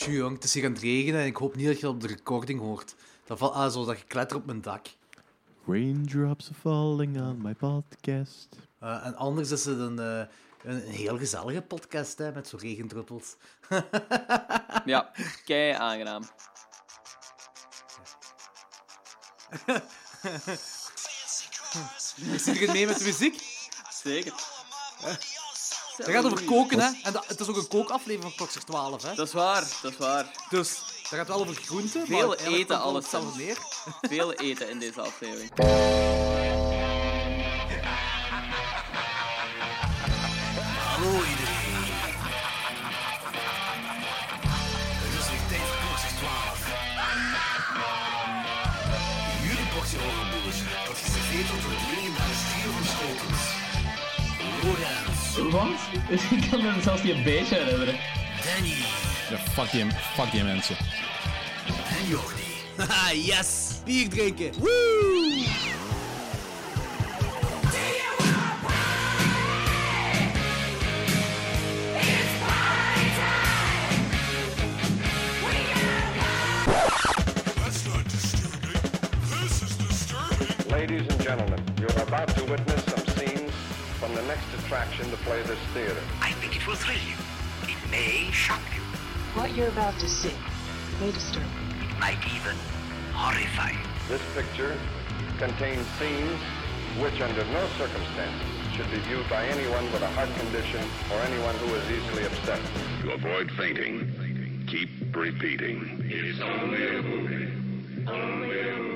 Tjoe, jong, het is hier aan het regenen en ik hoop niet dat je dat op de recording hoort. Dat valt ah, zo dat je kletter op mijn dak. Raindrops are falling on my podcast. Eh, en anders is het een, eh, een, een heel gezellige podcast hè, met zo regendruppels. Ja, kei aangenaam. Ik zit erin mee met de muziek. Zeker. Dat gaat over koken, hè. En dat, het is ook een kookaflevering van Klokster 12, hè. Dat is waar, dat is waar. Dus dat gaat wel over groenten. Veel maar eten, het neer. Veel eten in deze aflevering. Wat? Ik kan me zelfs niet een beetje herinneren. Danny Ja, fuck die, fuck die mensen. en Jordi. Haha, yes! Bier drinken. Woo! Ladies and gentlemen, you're about to witness the next attraction to play this theater. I think it will thrill you. It may shock you. What you're about to see may disturb you. It might even horrify you. This picture contains scenes which, under no circumstances, should be viewed by anyone with a heart condition or anyone who is easily upset. To avoid fainting, keep repeating. It's only a movie. Only a movie.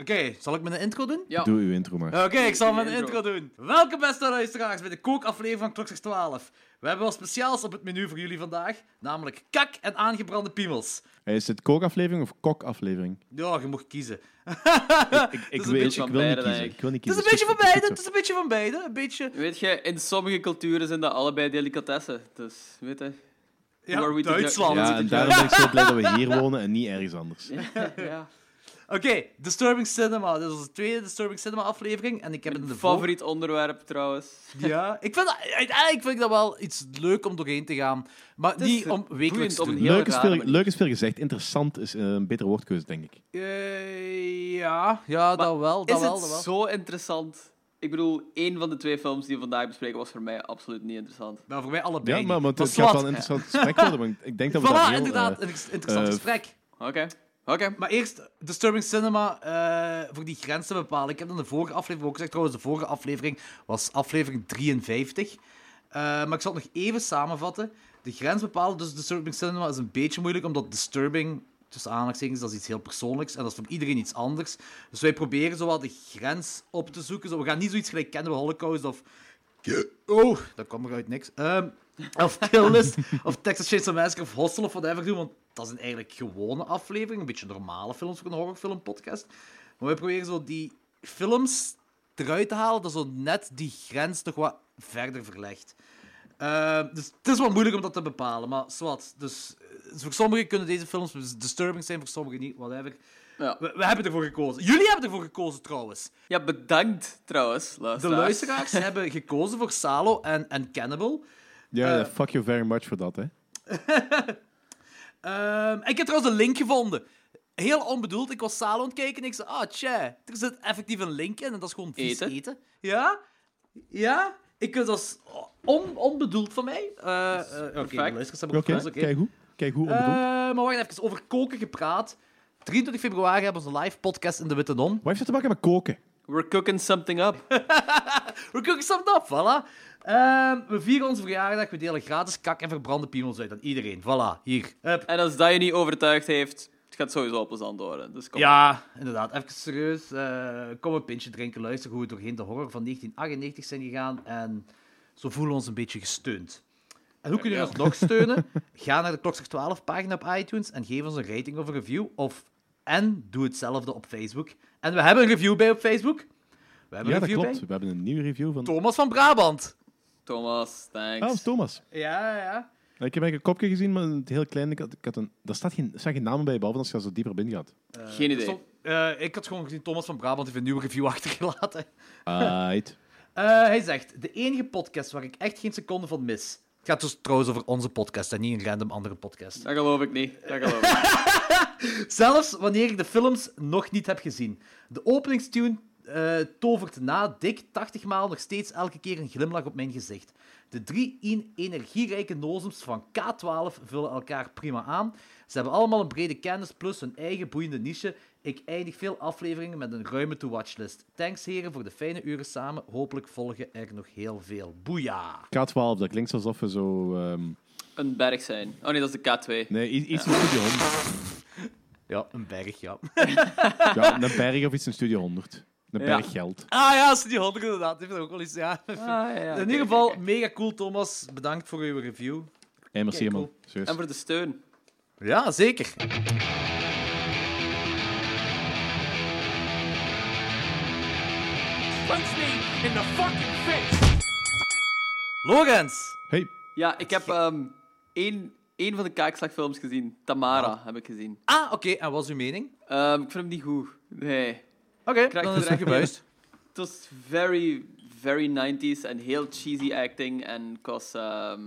Oké, zal ik mijn intro doen? Ja. Doe uw intro maar. Oké, ik zal mijn Intro. intro doen. Welkom beste luisteraars bij de kookaflevering van Klokslag 12. We hebben wat speciaals op het menu voor jullie vandaag, namelijk kak en aangebrande piemels. Hey, is het kookaflevering of kokaflevering? Ja, je mag kiezen. Ik, ik, een wil, beetje ik van wil niet beide, kiezen. denk ik. Ik wil niet Het is een beetje van beide, het is een beetje van beide. Een beetje... Weet je, in sommige culturen zijn dat allebei delicatessen. Dus, weet je. Ja, Duitsland. Ja, en daarom ben ik zo blij dat we hier wonen en niet ergens anders. ja. Oké, Disturbing Cinema. Dit is onze tweede Disturbing Cinema aflevering. En ik heb vor- Favoriet onderwerp trouwens. Ja, ik vind dat, uiteindelijk vind ik dat wel iets leuk om doorheen te gaan. Maar niet om wekelijks te om doen. een heel Leuk is, veel, manier. leuk is veel gezegd. Interessant is eh, een betere woordkeuze, denk ik. Eh, ja, ja dat wel, dat is wel, het dat wel. zo interessant? Ik bedoel, één van de twee films die we vandaag bespreken was voor mij absoluut niet interessant. Maar voor mij allebei Ja, maar, maar het gaat wel een interessant gesprek worden. Ik denk dat we Voilà, heel, inderdaad, eh, een interessant eh, gesprek. Oké, oké. Maar eerst, Disturbing Cinema, eh, voor die grens te bepalen. Ik heb in de vorige aflevering ook gezegd, trouwens, de vorige aflevering was aflevering 53. Eh, maar ik zal het nog even samenvatten. De grens bepalen, dus Disturbing Cinema, is een beetje moeilijk, omdat Disturbing, tussen aanhalingstekens, dat is iets heel persoonlijks en dat is voor iedereen iets anders. Dus wij proberen zo wat de grens op te zoeken. Zo, we gaan niet zoiets gelijk kennen we Holocaust of... Oh, dat kwam eruit niks. Ehm, of Kill List, of Texas Chainsaw Massacre, of Hostel, of whatever doen, want dat zijn eigenlijk gewone afleveringen, een beetje normale films voor een horrorfilmpodcast. Maar wij proberen zo die films eruit te halen, dat zo net die grens nog wat verder verlegt. Ehm, dus het is wel moeilijk om dat te bepalen, maar zwart. Dus eh, voor sommigen kunnen deze films disturbing zijn, voor sommigen niet, whatever. Ja. We, we hebben ervoor gekozen. Jullie hebben ervoor gekozen, trouwens. ja, bedankt trouwens, De luisteraars. luisteraars hebben gekozen voor Salo en, en Cannibal. Ja, eh, fuck you very much voor dat, hè. Ehm, ik heb trouwens een link gevonden. Heel onbedoeld. Ik was Salo aan het kijken en ik zei, ah, tja, er zit effectief een link in en dat is gewoon vies eten. Eten. Ja? Ja? Ik, dat is on, onbedoeld van mij. Eh, eh, Oké, kijk hoe. Kijk hoe Eh, onbedoeld. maar wacht even, over koken gepraat. 23 februari hebben we onze live podcast in de Witte Non. Wat heeft dat te maken met koken? We're cooking something up. We cooking something up, voilà. Ehm, we vieren onze verjaardag, we delen gratis kak en verbrande piemels uit aan iedereen. Voilà, hier. Hup. En als dat je niet overtuigd heeft, het gaat sowieso wel plezant worden. Dus kom. Ja, inderdaad. Even serieus. eh, kom een pintje drinken, luister hoe we doorheen de horror van 1998 zijn gegaan. En zo voelen we ons een beetje gesteund. En hoe kun je Ja. ons nog steunen? Ga naar de Klokslag 12 pagina op iTunes en geef ons een rating of een review. Of, en doe hetzelfde op Facebook. En we hebben een review bij op Facebook. We hebben Ja, een dat review klopt. bij. We hebben een nieuwe review van... Thomas van Brabant. Thomas, Ah, thanks. dat is Thomas. Ja, ja. Ik heb eigenlijk een kopje gezien, maar het heel klein. Ik had, ik had een, daar staat geen, staan geen namen bij, behalve als je zo dieper binnen gaat. Geen idee. Stop. Eh, ik had gewoon gezien, Thomas van Brabant heeft een nieuwe review achtergelaten. Aight. Eh, hij zegt, de enige podcast waar ik echt geen seconde van mis. Het gaat dus trouwens over onze podcast en niet een random andere podcast. Dat geloof ik niet. Dat geloof ik niet. Zelfs wanneer ik de films nog niet heb gezien. De openingstune eh, tovert na dik 80 maal nog steeds elke keer een glimlach op mijn gezicht. De drie in energierijke nozems van K12 vullen elkaar prima aan. Ze hebben allemaal een brede kennis plus hun eigen boeiende niche. Ik eindig veel afleveringen met een ruime to-watchlist. Thanks heren voor de fijne uren samen. Hopelijk volgen er nog heel veel. Boeia! K12, dat klinkt alsof we zo... ehm, Een berg zijn. Oh nee, dat is de K2. nee, iets in Studio 100. Ja, een berg, ja. Ja, een berg of iets in Studio 100. Een Ja. berg geld. Ah ja, is die 100 inderdaad. Die heeft ook wel eens, ja. ja, In ieder geval, mega cool, Thomas. Bedankt voor uw review. Hey, merci, man. cool. En voor de steun. Ja, zeker. Punch me in the fucking face! Lorenz! Hey, Ja, ik heb ehm één, één van de kaakslagfilms gezien. Tamara heb ik gezien. Ah, oké. En wat is uw mening? Ehm, ik vind hem niet goed. Nee. Oké, Krijg dan is het gebuist. Het was very, very 90s en heel cheesy acting. En ik was... ehm,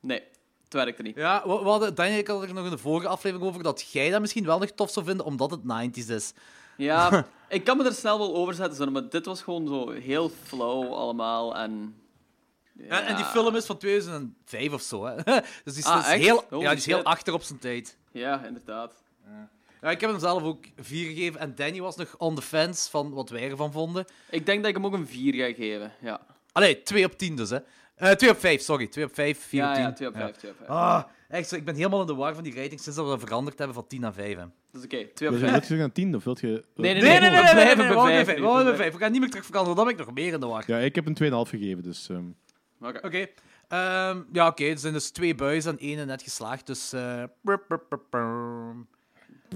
Nee, het werkte niet. Ja, we, we hadden, Daniel, ik had er nog in de vorige aflevering over dat jij dat misschien wel nog tof zou vinden, omdat het 90s is. Ja, ik kan me er snel wel over zetten, maar dit was gewoon zo heel flow allemaal. En, En, en die film is van 2005 of zo. Hè. Dus die is, Ah, echt? heel, ja, die is heel achter op zijn tijd. Ja, inderdaad. Ja, ik heb hem zelf ook 4 gegeven. En Danny was nog on the fence van wat wij ervan vonden. Ik denk dat ik hem ook een 4 ga geven. Ja, Allee, 2 op 10 dus, hè. Eh 2 op 5, sorry. 2 op 5, 4 ja, op 10. ja 2 op 5. 2 op 5. Ah, echt, zo, ik ben helemaal in de war van die rating sinds dat we dat veranderd hebben van 10 naar 5. Hè. Dat is oké, 2 op wil je 5. wilt je gaan 10 of wilt je... Nee, Nee, nee, nee, nee, nee, we nee, blijven nee, bij we gaan niet meer terug veranderen, dan ben ik nog meer in de war. Ja, ik heb een 2,5 gegeven, dus... ehm, Oké. Oké. Ehm, ja, oké. Er zijn dus twee buizen en één net geslaagd. Dus. eh,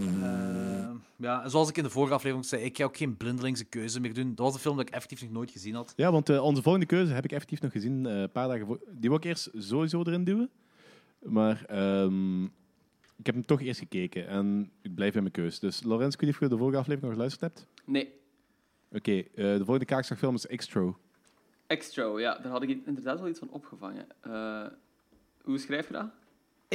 Ehm, ja, en zoals ik in de vorige aflevering zei, ik ga ook geen blindelingse keuze meer doen. Dat was een film dat ik effectief nog nooit gezien had. Ja, want eh, onze volgende keuze heb ik effectief nog gezien eh, een paar dagen voor. Die wil ik eerst sowieso erin duwen. Maar ehm, ik heb hem toch eerst gekeken en ik blijf bij mijn keuze. Dus Lorenz, of je de vorige aflevering nog geluisterd hebt. Nee, Oké, eh, de volgende kaakslagfilm is Extro. Extro, ja, daar had ik inderdaad wel iets van opgevangen. Eh, hoe schrijf je dat?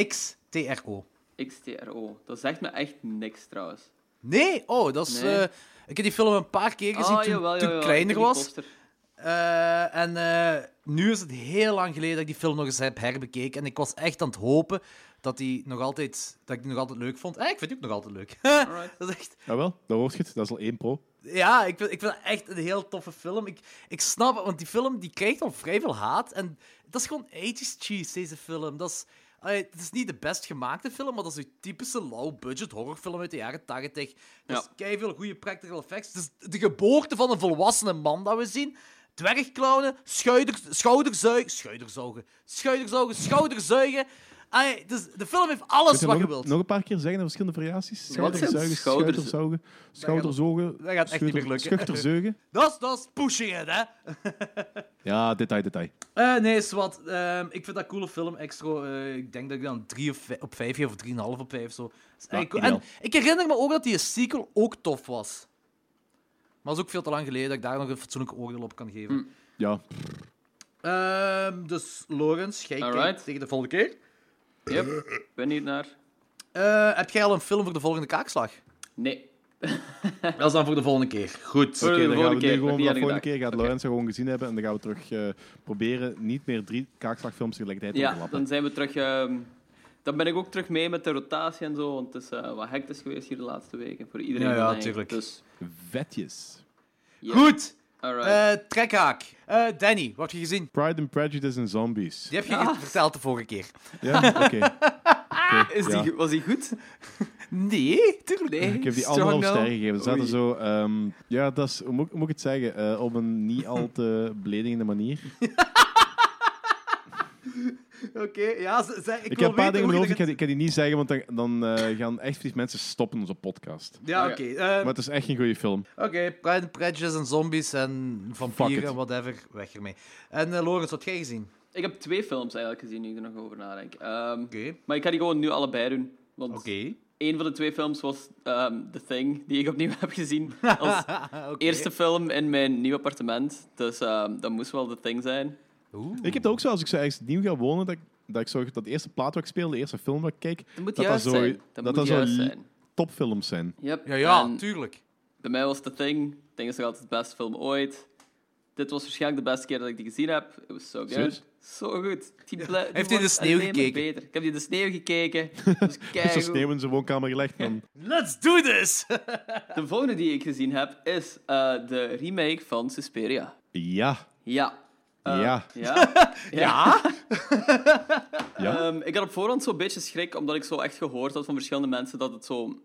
XTRO. XTRO. Dat zegt me echt niks trouwens. Nee? Oh, dat is. Nee. eh, ik heb die film een paar keer gezien Ah, toen, jawel, toen jawel, ik ik kleiner was. Eh, en eh, nu is het heel lang geleden dat ik die film nog eens heb herbekeken. En ik was echt aan het hopen dat, die nog altijd, dat ik die nog altijd leuk vond. Eh, ik vind die ook nog altijd leuk. Dat is echt... Jawel, daar hoort je het. Dat is al één pro. Ja, ik vind, ik vind het echt een heel toffe film. Ik, ik snap het, want die film die krijgt al vrij veel haat. En dat is gewoon 80s cheese, deze film. Dat is, allee, het is niet de best gemaakte film, maar dat is een typische low-budget horrorfilm uit de jaren 80. Er is Ja. veel goede practical effects. Het is de geboorte van een volwassene man dat we zien. Dwergklauwen, schouder, schouderzuigen, schouderzogen, schouderzogen, schouderzuigen. Dus de film heeft alles je wat je nog, wilt. nog een paar keer zeggen, de verschillende variaties? Schouderzuigen, schouders- schouderzaugen, schouderzogen, dat gaat echt niet meer schuchter- lukken. schuchterzeugen. Dat is, dat is pushing it, hè. Ja, detail, detail. Eh, nee, Swat. Ehm ik vind dat een coole film. Extra, eh, ik denk dat ik dan 3 op 5 op 5 geef, of 3,5 op 5. Zo. Ja, cool. en ik herinner me ook dat die sequel ook tof was. Maar dat is ook veel te lang geleden dat ik daar nog een fatsoenlijk oordeel op kan geven. Mm. Ja, Ehm, dus, Lorenz, jij kijkt tegen de volgende keer. Yep, benieuwd naar. Eh, heb jij al een film voor de volgende kaakslag? Nee. Dat is dan voor de volgende keer. Goed. Oké, de dan gaan volgende we keer. nu gewoon voor de volgende keer gaat gedacht. Lorenz dat gewoon gezien hebben en dan gaan we terug eh, proberen niet meer drie kaakslagfilms tegelijkertijd te Ja, overlappen. dan zijn we terug. ehm, dan ben ik ook terug mee met de rotatie en zo, want het is eh, wat hectisch geweest hier de laatste weken voor iedereen. Ja, ja, van mij. tuurlijk. Dus, Vetjes. ja. Goed. Alright. Eh, trekhaak. Eh, Danny, wat heb je gezien? Pride and Prejudice en Zombies. Die heb je ge- verteld de vorige keer. Ja, oké. Oké, is die, ja. go- was die goed? Nee, tuurlijk Nee. Ik heb die anderhalf no? sterren gegeven. Er zaten Oei. zo... ehm, ja, dat is... Hoe moet, hoe moet ik het zeggen? Eh, op een niet al te beledigende manier. Oké, ja, z- zeg, ik, Ik, wil heb een paar dingen hoofd. Ik kan, die- ik kan die niet zeggen, want dan, dan eh, gaan echt veel mensen stoppen onze podcast. Ja, Oké. oké. eh, Maar het is echt geen goede film. Oké, Pride and Prejudice en zombies en Fuck vampieren it. en whatever. Weg ermee. En eh Lorenz, wat heb jij gezien? Ik heb twee films eigenlijk gezien, nu ik er nog over nadenk. Ehm, Oké. Maar ik ga die gewoon nu allebei doen. Want Oké. een van de twee films was ehm, The Thing, die ik opnieuw heb gezien. Als Oké. eerste film in mijn nieuw appartement. Dus ehm, dat moest wel The Thing zijn. Ik heb dat ook zo, als ik zo ergens nieuw ga wonen, dat ik, dat ik zorg dat de eerste plaat wat ik speel, de eerste film wat ik kijk, Dat moet dat juist dat zo, zijn. Dat, dat moet dat zo juist li- zijn. topfilms zijn. Yep. Ja, ja, En tuurlijk. bij mij was The Thing. Thing is nog altijd de beste film ooit. Dit was waarschijnlijk de beste keer dat ik die gezien heb. Het was zo goed. Serieus? Zo goed. Die die Heeft hij de sneeuw gekeken? Beter. Ik heb die de sneeuw gekeken. Is er keigoed. sneeuw in zijn woonkamer gelegd? Dan... Let's do this! De volgende die ik gezien heb is eh, de remake van Suspiria. Ja. Ja. Eh, Ja. Ja. ja? Ja. Ehm, ik had op voorhand zo'n beetje schrik, omdat ik zo echt gehoord had van verschillende mensen dat het zo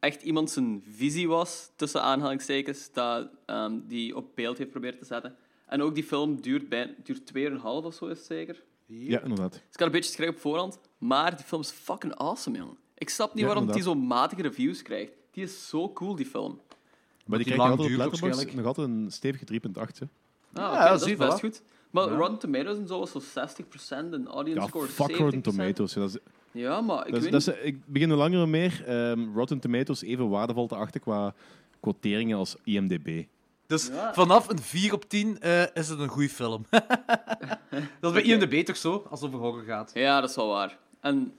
echt iemand zijn visie was, tussen aanhalingstekens, dat ehm, die op beeld heeft proberen te zetten. En ook die film duurt, bij, duurt 2,5 of zo, is het zeker. ja, inderdaad. Dus ik had een beetje schrik op voorhand, maar die film is fucking awesome, jong. Ik snap niet Ja, waarom die zo matige reviews krijgt. Die is zo cool, die film. Maar die die krijgt nog altijd nog altijd een stevige 3.8. hè. Ah, Ja, dat zie is best voilà. goed. Maar Rotten Tomatoes en zo was zo 60% en audience Ja, score fuck 70%. Rotten Tomatoes. Ja, dat is, Ja, maar ik dat is, weet dat niet. is, ik begin hoe langer hoe meer ehm, Rotten Tomatoes even waardevol te achten qua quoteringen als IMDb. Dus Ja. vanaf een 4 op 10 eh, is het een goede film. dat is bij IMDb toch zo, als het over horror gaat. Ja, dat is wel waar. En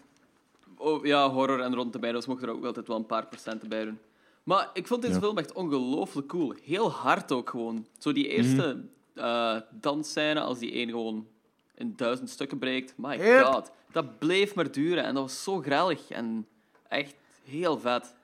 oh, ja, horror en de bijna mogen er ook altijd wel een paar procenten bij doen. Maar ik vond deze Ja. film echt ongelooflijk cool. Heel hard ook gewoon. Zo die eerste Mhm. Eh dansscène, als die één gewoon in duizend stukken breekt. My Yep. god. Dat bleef maar duren en dat was zo grellig en echt heel vet.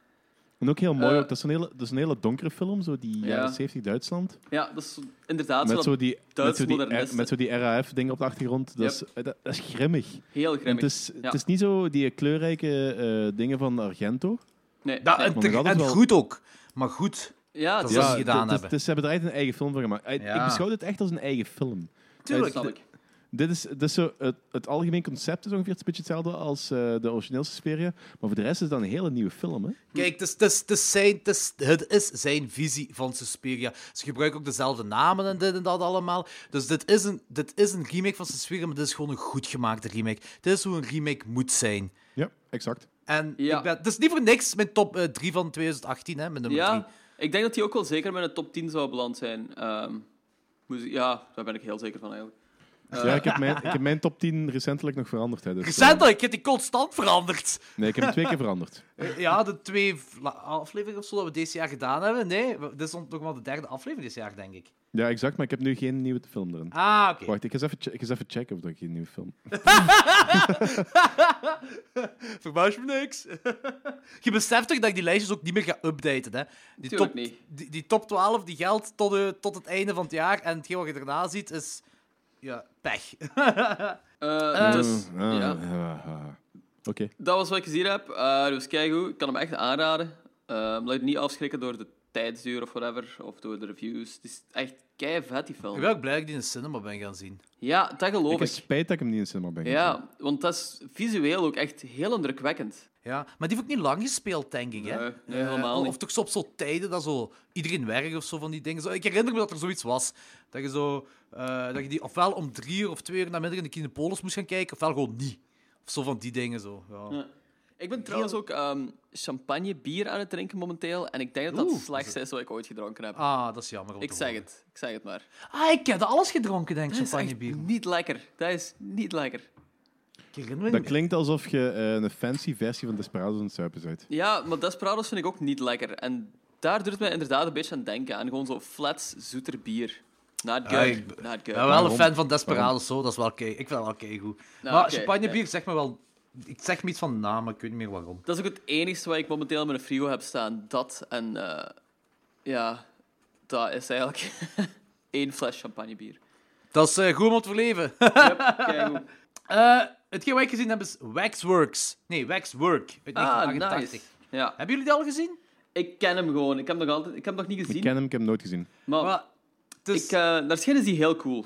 En ook heel mooi, Eh, ook, dat, is een hele, dat is een hele donkere film, zo die Ja. jaren 70 Duitsland. Ja, dat is inderdaad Met zo, zo, die, met, zo die, modernisten. met zo die RAF-dingen op de achtergrond. Dat, is, dat, dat is grimmig. heel En grimmig. het, is, Ja. het is niet zo die kleurrijke eh, dingen van Argento. Nee, nee. en, wel- goed ook. Maar goed. Ja, dat is Ja, gedaan hebben. het is- ze hebben er een eigen film van gemaakt. Ik- Ja. Ik beschouw dit echt als een eigen film. Tuurlijk. snap ik. Dit is, dit is zo, het, het algemeen concept is ongeveer een beetje hetzelfde als eh, de originele Suspiria. Maar voor de rest is dat een hele nieuwe film. Hè? Kijk, het is, het, is, het, is zijn, het, is, het is zijn visie van Suspiria. Ze gebruiken ook dezelfde namen en dit en dat allemaal. Dus dit is een, dit is een remake van Suspiria, maar dit is gewoon een goed gemaakte remake. Dit is hoe een remake moet zijn. Ja, exact. En Ja. ik ben, het is niet voor niks mijn top 3 van 2018, hè, mijn nummer 3. Ja, ik denk dat die ook wel zeker met een top 10 zou beland zijn. Ehm, ja, daar ben ik heel zeker van eigenlijk. Eh, Ja, ik heb, mijn, ik heb mijn top 10 recentelijk nog veranderd. Hè, dus, eh, Recentelijk, ik heb die constant veranderd. nee, ik heb hem twee keer veranderd. Eh, Ja, de twee afleveringen of zo dat we dit jaar gedaan hebben. Nee, dit is nog wel de derde aflevering dit jaar, denk ik. Ja, exact, maar ik heb nu geen nieuwe film erin. Ah, oké. Wacht, ik ga eens even, ik ga eens even checken of dat ik geen nieuwe film... Verbaas me niks. Je beseft toch dat ik die lijstjes ook niet meer ga updaten, hè? Die Tuurlijk top, niet. Die, die top 12 die geldt tot, de, tot het einde van het jaar. En hetgeen wat je daarna ziet is... Ja, pech. Eh, dus, Ah, ja. Oké. Dat was wat ik gezien heb. Eh dus kijk hoe. Ik kan hem echt aanraden. Eh, laat je niet afschrikken door de tijdsduur of whatever. Of door de reviews. Het is echt kei vet, die Ik ben ook blij dat ik die in de cinema ben gaan zien. Ja, dat Ik geloof heb ik. spijt dat ik hem niet in cinema ben gaan zien. Ja, want dat is visueel ook echt heel indrukwekkend. Ja, maar die heeft ook niet lang gespeeld, denk ik. Hè? Nee, nee, Eh, helemaal of niet. toch zo op zo'n tijden dat zo iedereen werkt of zo van die dingen. Zo, ik herinner me dat er zoiets was. Dat je, zo, eh, dat je die ofwel om drie uur of twee uur namiddag in de Kinepolis moest gaan kijken, ofwel gewoon niet. Of zo van die dingen. Zo. Ja. Ja. Ik ben trouwens ook ehm, champagne bier aan het drinken momenteel. En ik denk dat dat Oeh. het slechtste is wat ik ooit gedronken heb. Ah, dat is jammer. ik zeg het. Ik zeg het maar. Ah, ik heb alles gedronken, denk ik, Dat is echt champagnebier. niet lekker. Dat is niet lekker. Dat klinkt alsof je eh, een fancy versie van Desperados aan het suipen bent. Ja, maar Desperados vind ik ook niet lekker. En daar doet het mij inderdaad een beetje aan denken. Aan gewoon zo flats, zoeter bier. Not good. Ja, ik Not good. Ik ben wel een fan van Desperados, zo. dat is wel kei. Ik vind dat wel keigoed. Nou, maar oké, champagnebier zegt me wel... Ik zeg me iets van naam, maar ik weet niet meer waarom. Dat is ook het enige wat ik momenteel in mijn frigo heb staan. Dat en... eh, ja, dat is eigenlijk één fles champagnebier. Dat is eh, goed om te verleven. Yep, keigoed. Eh, hetgeen wat ik gezien heb is Waxworks. Nee, Waxwork uit Ah, 1988. nice. Ja, Hebben jullie die al gezien? ik ken hem gewoon. Ik heb hem nog, altijd, ik heb hem nog niet Ik gezien. ken hem, ik heb hem nooit gezien. Maar Maar, is- ik, eh naar schijn is die heel cool.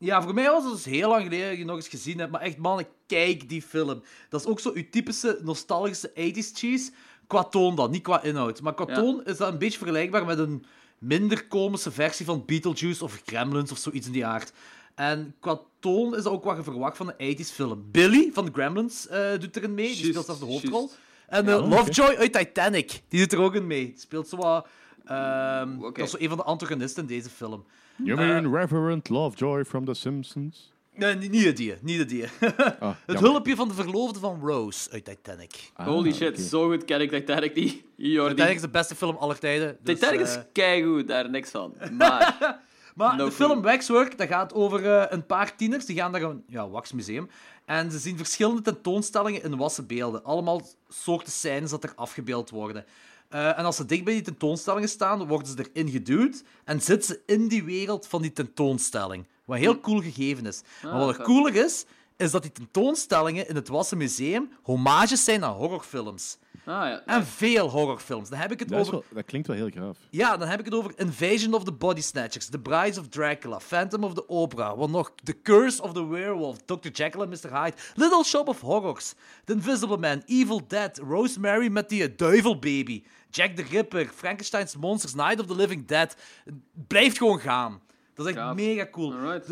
Ja, voor mij was het dus heel lang geleden dat ik die nog eens gezien heb. Maar echt, man, kijk die film. Dat is ook zo uw typische nostalgische 80s cheese. Qua toon dan, niet qua inhoud. Maar qua Ja. toon is dat een beetje vergelijkbaar met een minder komische versie van Beetlejuice of Gremlins of zoiets in die aard. En qua toon is dat ook wat je verwacht van een 80s film. Billy van de Gremlins eh, doet erin mee. Die speelt zelfs de hoofdrol. En eh, Lovejoy uit Titanic. Die doet er ook in mee. Die speelt zo wat... ehm. Dat is zo een van de antagonisten in deze film. You mean Reverend Lovejoy from The Simpsons? Nee, niet niet de die, niet die. Ah, Het hulpje van de verloofde van Rose uit Titanic. Ah, Holy shit, zo goed ken ik Titanic niet. Jordi. Titanic is de beste film aller tijden. Dus, Titanic is eh, keigoed, daar niks van. Maar, Maar No de clue. film Waxwork, dat gaat over eh, een paar tieners. Die gaan naar een ja, waxmuseum. En ze zien verschillende tentoonstellingen in wassen beelden. Allemaal soorten scènes dat er afgebeeld worden. Eh, en als ze dicht bij die tentoonstellingen staan, worden ze erin geduwd. En zitten ze in die wereld van die tentoonstelling. Wat een heel cool gegeven is. maar wat er cooler is, is dat die tentoonstellingen in het Wassen Museum homages zijn aan horrorfilms. Ah ja. En veel horrorfilms. Dan heb ik het Dat, over... wel- dat klinkt wel heel graaf. Ja, dan heb ik het over Invasion of the Body Snatchers, The Brides of Dracula, Phantom of the Opera, wat nog, The Curse of the Werewolf, Dr. Jekyll and Mr. Hyde, Little Shop of Horrors, The Invisible Man, Evil Dead, Rosemary met die eh, duivelbaby, Jack the Ripper, Frankenstein's Monsters, Night of the Living Dead. Het blijft gewoon gaan. Dat is echt Gaaf. mega cool. Alright.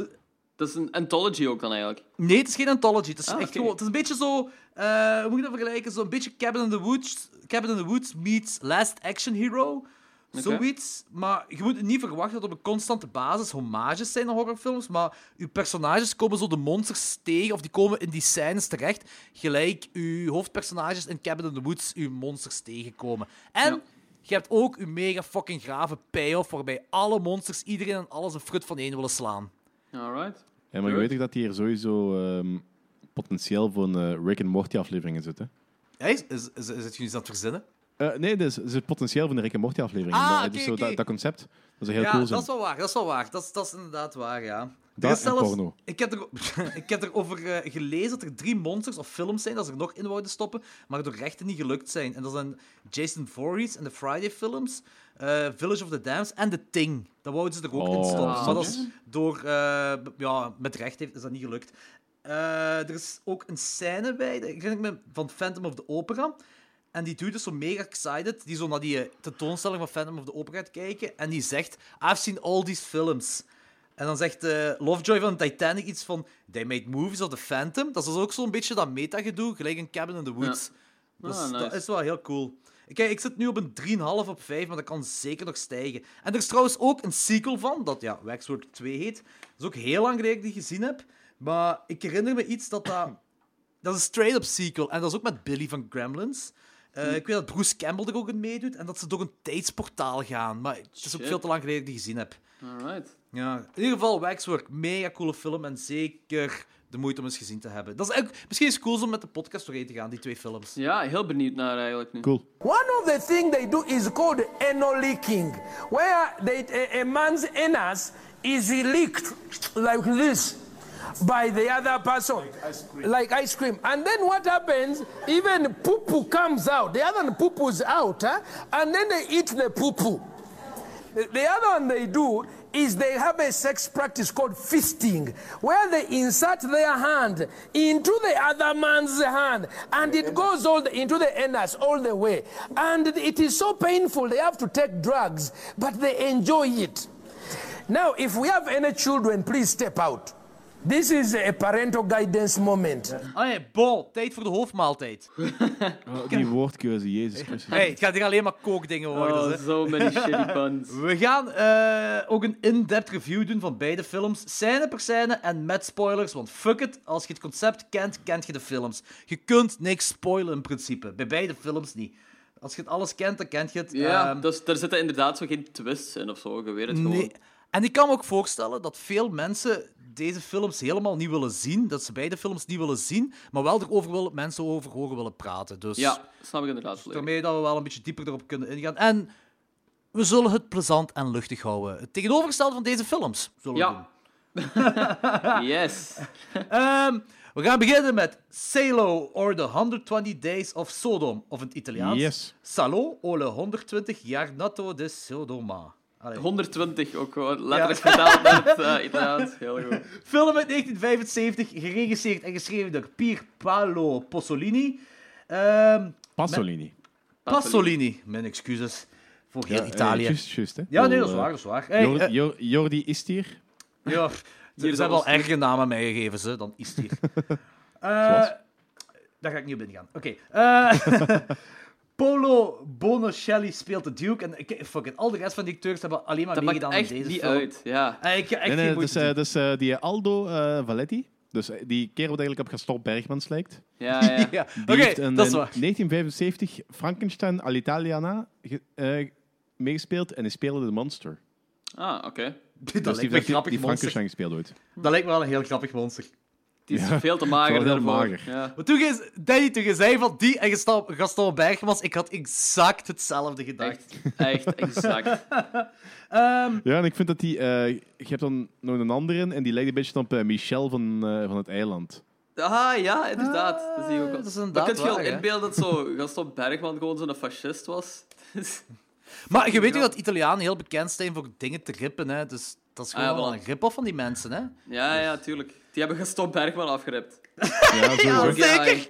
Dat is een anthology ook dan eigenlijk. Nee, het is geen anthology. Het is Ah, echt gewoon... Het is een beetje zo... eh, hoe moet ik dat vergelijken? Zo'n beetje Cabin in the Woods, Cabin in the Woods meets Last Action Hero. Zoiets. Maar je moet niet verwachten dat op een constante basis homages zijn aan horrorfilms. Maar uw personages komen zo de monsters tegen, of die komen in die scènes terecht. Gelijk uw hoofdpersonages in Cabin in the Woods uw monsters tegenkomen. En Ja. je hebt ook uw mega fucking grave payoff waarbij alle monsters, iedereen en alles een frut van één willen slaan. Alright. Ja, maar je weet toch dat hier sowieso ehm, potentieel voor een eh, Rick and Morty aflevering in zit, hè? Is, is, is, is het jullie aan het verzinnen? Eh, nee, dus er zit potentieel voor een Rick and Morty aflevering. in. Ah, Dat- oké, dus zo, oké. dat, dat concept, dat zou heel ja, cool dat zijn. is wel waar. Dat is wel waar. Dat is, dat is inderdaad waar, ja. Dat is porno. Ik heb, er, ik heb erover eh, gelezen dat er drie monsters of films zijn dat ze er nog in wouden stoppen, maar door rechten niet gelukt zijn. En dat zijn Jason Voorhees en de Friday films, eh, Village of the Dams en The Thing. Dat wouden ze er ook in Oh, stoppen. Maar dat is door, eh, ja, met recht heeft, is dat niet gelukt. Er is ook een scène bij, ik me van Phantom of the Opera. En die dude is zo mega excited, die zo naar die tentoonstelling van Phantom of the Opera gaat kijken. En die zegt, I've seen all these films. En dan zegt eh, Lovejoy van Titanic iets van, they made movies of the Phantom. Dat is dus ook zo'n beetje dat meta-gedoe, gelijk een Cabin in the Woods. Dus Ah, nice. dat is wel heel cool. Kijk, ik zit nu op een 3,5 op 5, maar dat kan zeker nog stijgen. En er is trouwens ook een sequel van, dat ja, Waxwork 2 heet. Dat is ook heel lang geleden dat ik die gezien heb. Maar ik herinner me iets dat dat... Dat is een straight-up sequel. En dat is ook met Billy van Gremlins. Eh, Ik weet dat Bruce Campbell er ook in meedoet. En dat ze door een tijdsportaal gaan. Maar het is ook veel te lang geleden dat ik die gezien heb. Alright. Ja, in ieder geval, Waxwork, mega coole film. En zeker de moeite om eens gezien te hebben. Dat is eigenlijk, misschien is het cool om met de podcast doorheen te gaan, die twee films. Ja, heel benieuwd naar eigenlijk nu. Cool. One of the things they do is called anal leaking, where they, a, a man's anus is leaked like this by the other person, like ice cream. And then what happens? Even poo poo comes out. The other poo poo's out, huh? and then they eat the poo poo. The the other one they do is they have a sex practice called fisting, where they insert their hand into the other man's hand, and it goes all the, into the anus all the way. And it is so painful, they have to take drugs, but they enjoy it. Now, if we have any children, please step out. This is a parental guidance moment. Allee, Bo, tijd voor de hoofdmaaltijd. Oh, die woordkeuze, Jezus Christus. Hey, het gaat hier alleen maar kookdingen worden. Oh, so many shitty puns. We gaan eh, ook een in-depth review doen van beide films, scène per scène en met spoilers. Want fuck it, als je het concept kent, kent je de films. Je kunt niks spoilen in principe. Bij beide films niet. Als je het alles kent, dan kent je het. Ja, dus er zitten inderdaad zo geen twists in of zo. Je weet het gewoon. nee. En ik kan me ook voorstellen dat veel mensen deze films helemaal niet willen zien. Dat ze beide films niet willen zien, maar wel erover willen, mensen over horen willen praten. Dus Ja, snap ik inderdaad volledig. daarmee dat we wel een beetje dieper erop kunnen ingaan. En we zullen het plezant en luchtig houden. Het tegenovergestelde van deze films zullen we doen. Ja. yes. Ehm, we gaan beginnen met Salo or the 120 Days of Sodom. Of in het Italiaans. Yes. Salo o le 120 Giornato de Sodoma. Allee. 120 ook gewoon letterlijk vertaald naar het eh, Italiaans. Heel goed. Film uit 1975, geregisseerd en geschreven door Pier Paolo Pasolini. Ehm, Pasolini. Pasolini, mijn excuses voor heel Ja, eh, Italië. Juist, juist, hè. ja, nee, dat is waar, dat is waar. Hey, Jordi, eh, Jor- Jordi is hier. ja, ze Hier hebben wel erge namen meegegeven, ze, dan is hier. Eh, Zoals? daar ga ik niet op ingaan. Oké. eh, Polo Bonocelli speelt de Duke. En ik- fuck it, al de rest van die acteurs hebben alleen maar Dat maakt meegedaan echt in deze niet film. uit. Ja. Eh, ik ga echt Nee, nee, dus, eh, doen. dus eh, die Aldo eh, Valetti. Dus die kerel wat eigenlijk op Gaston Bergmans lijkt. Ja, ja. Ja, Die oké, heeft in, dat is in waar. 1975 Frankenstein all'Italiana ge- eh, meegespeeld en hij speelde de monster. Ah, oké. Dat Dus lijkt die me een die, grappig die monster. Frankenstein gespeeld ooit. Dat lijkt me wel een heel grappig monster. Die is Ja, veel te mager is wel daarvoor. mager. Ja. Maar toen je, Danny, toen je zei van die en Gaston, Gaston Bergmans, ik had exact hetzelfde gedacht. Echt, echt exact. Ehm, Ja, en ik vind dat die... eh, je hebt dan nog een andere in en die lijkt een beetje op eh, Michel van, eh, van het eiland. Ah, ja, inderdaad. dat zie je ook Ah, al. dat is inderdaad kun je wel waar, hè? inbeelden dat zo Gaston Bergman gewoon zo'n fascist was? maar je weet toch dat Italianen heel bekend zijn voor dingen te rippen, hè? Dus dat is gewoon Ah, ja, wel een rip-off van die mensen, hè? ja, ja, tuurlijk. Die hebben Gaston Bergman afgerept. Ja, sowieso. zeker.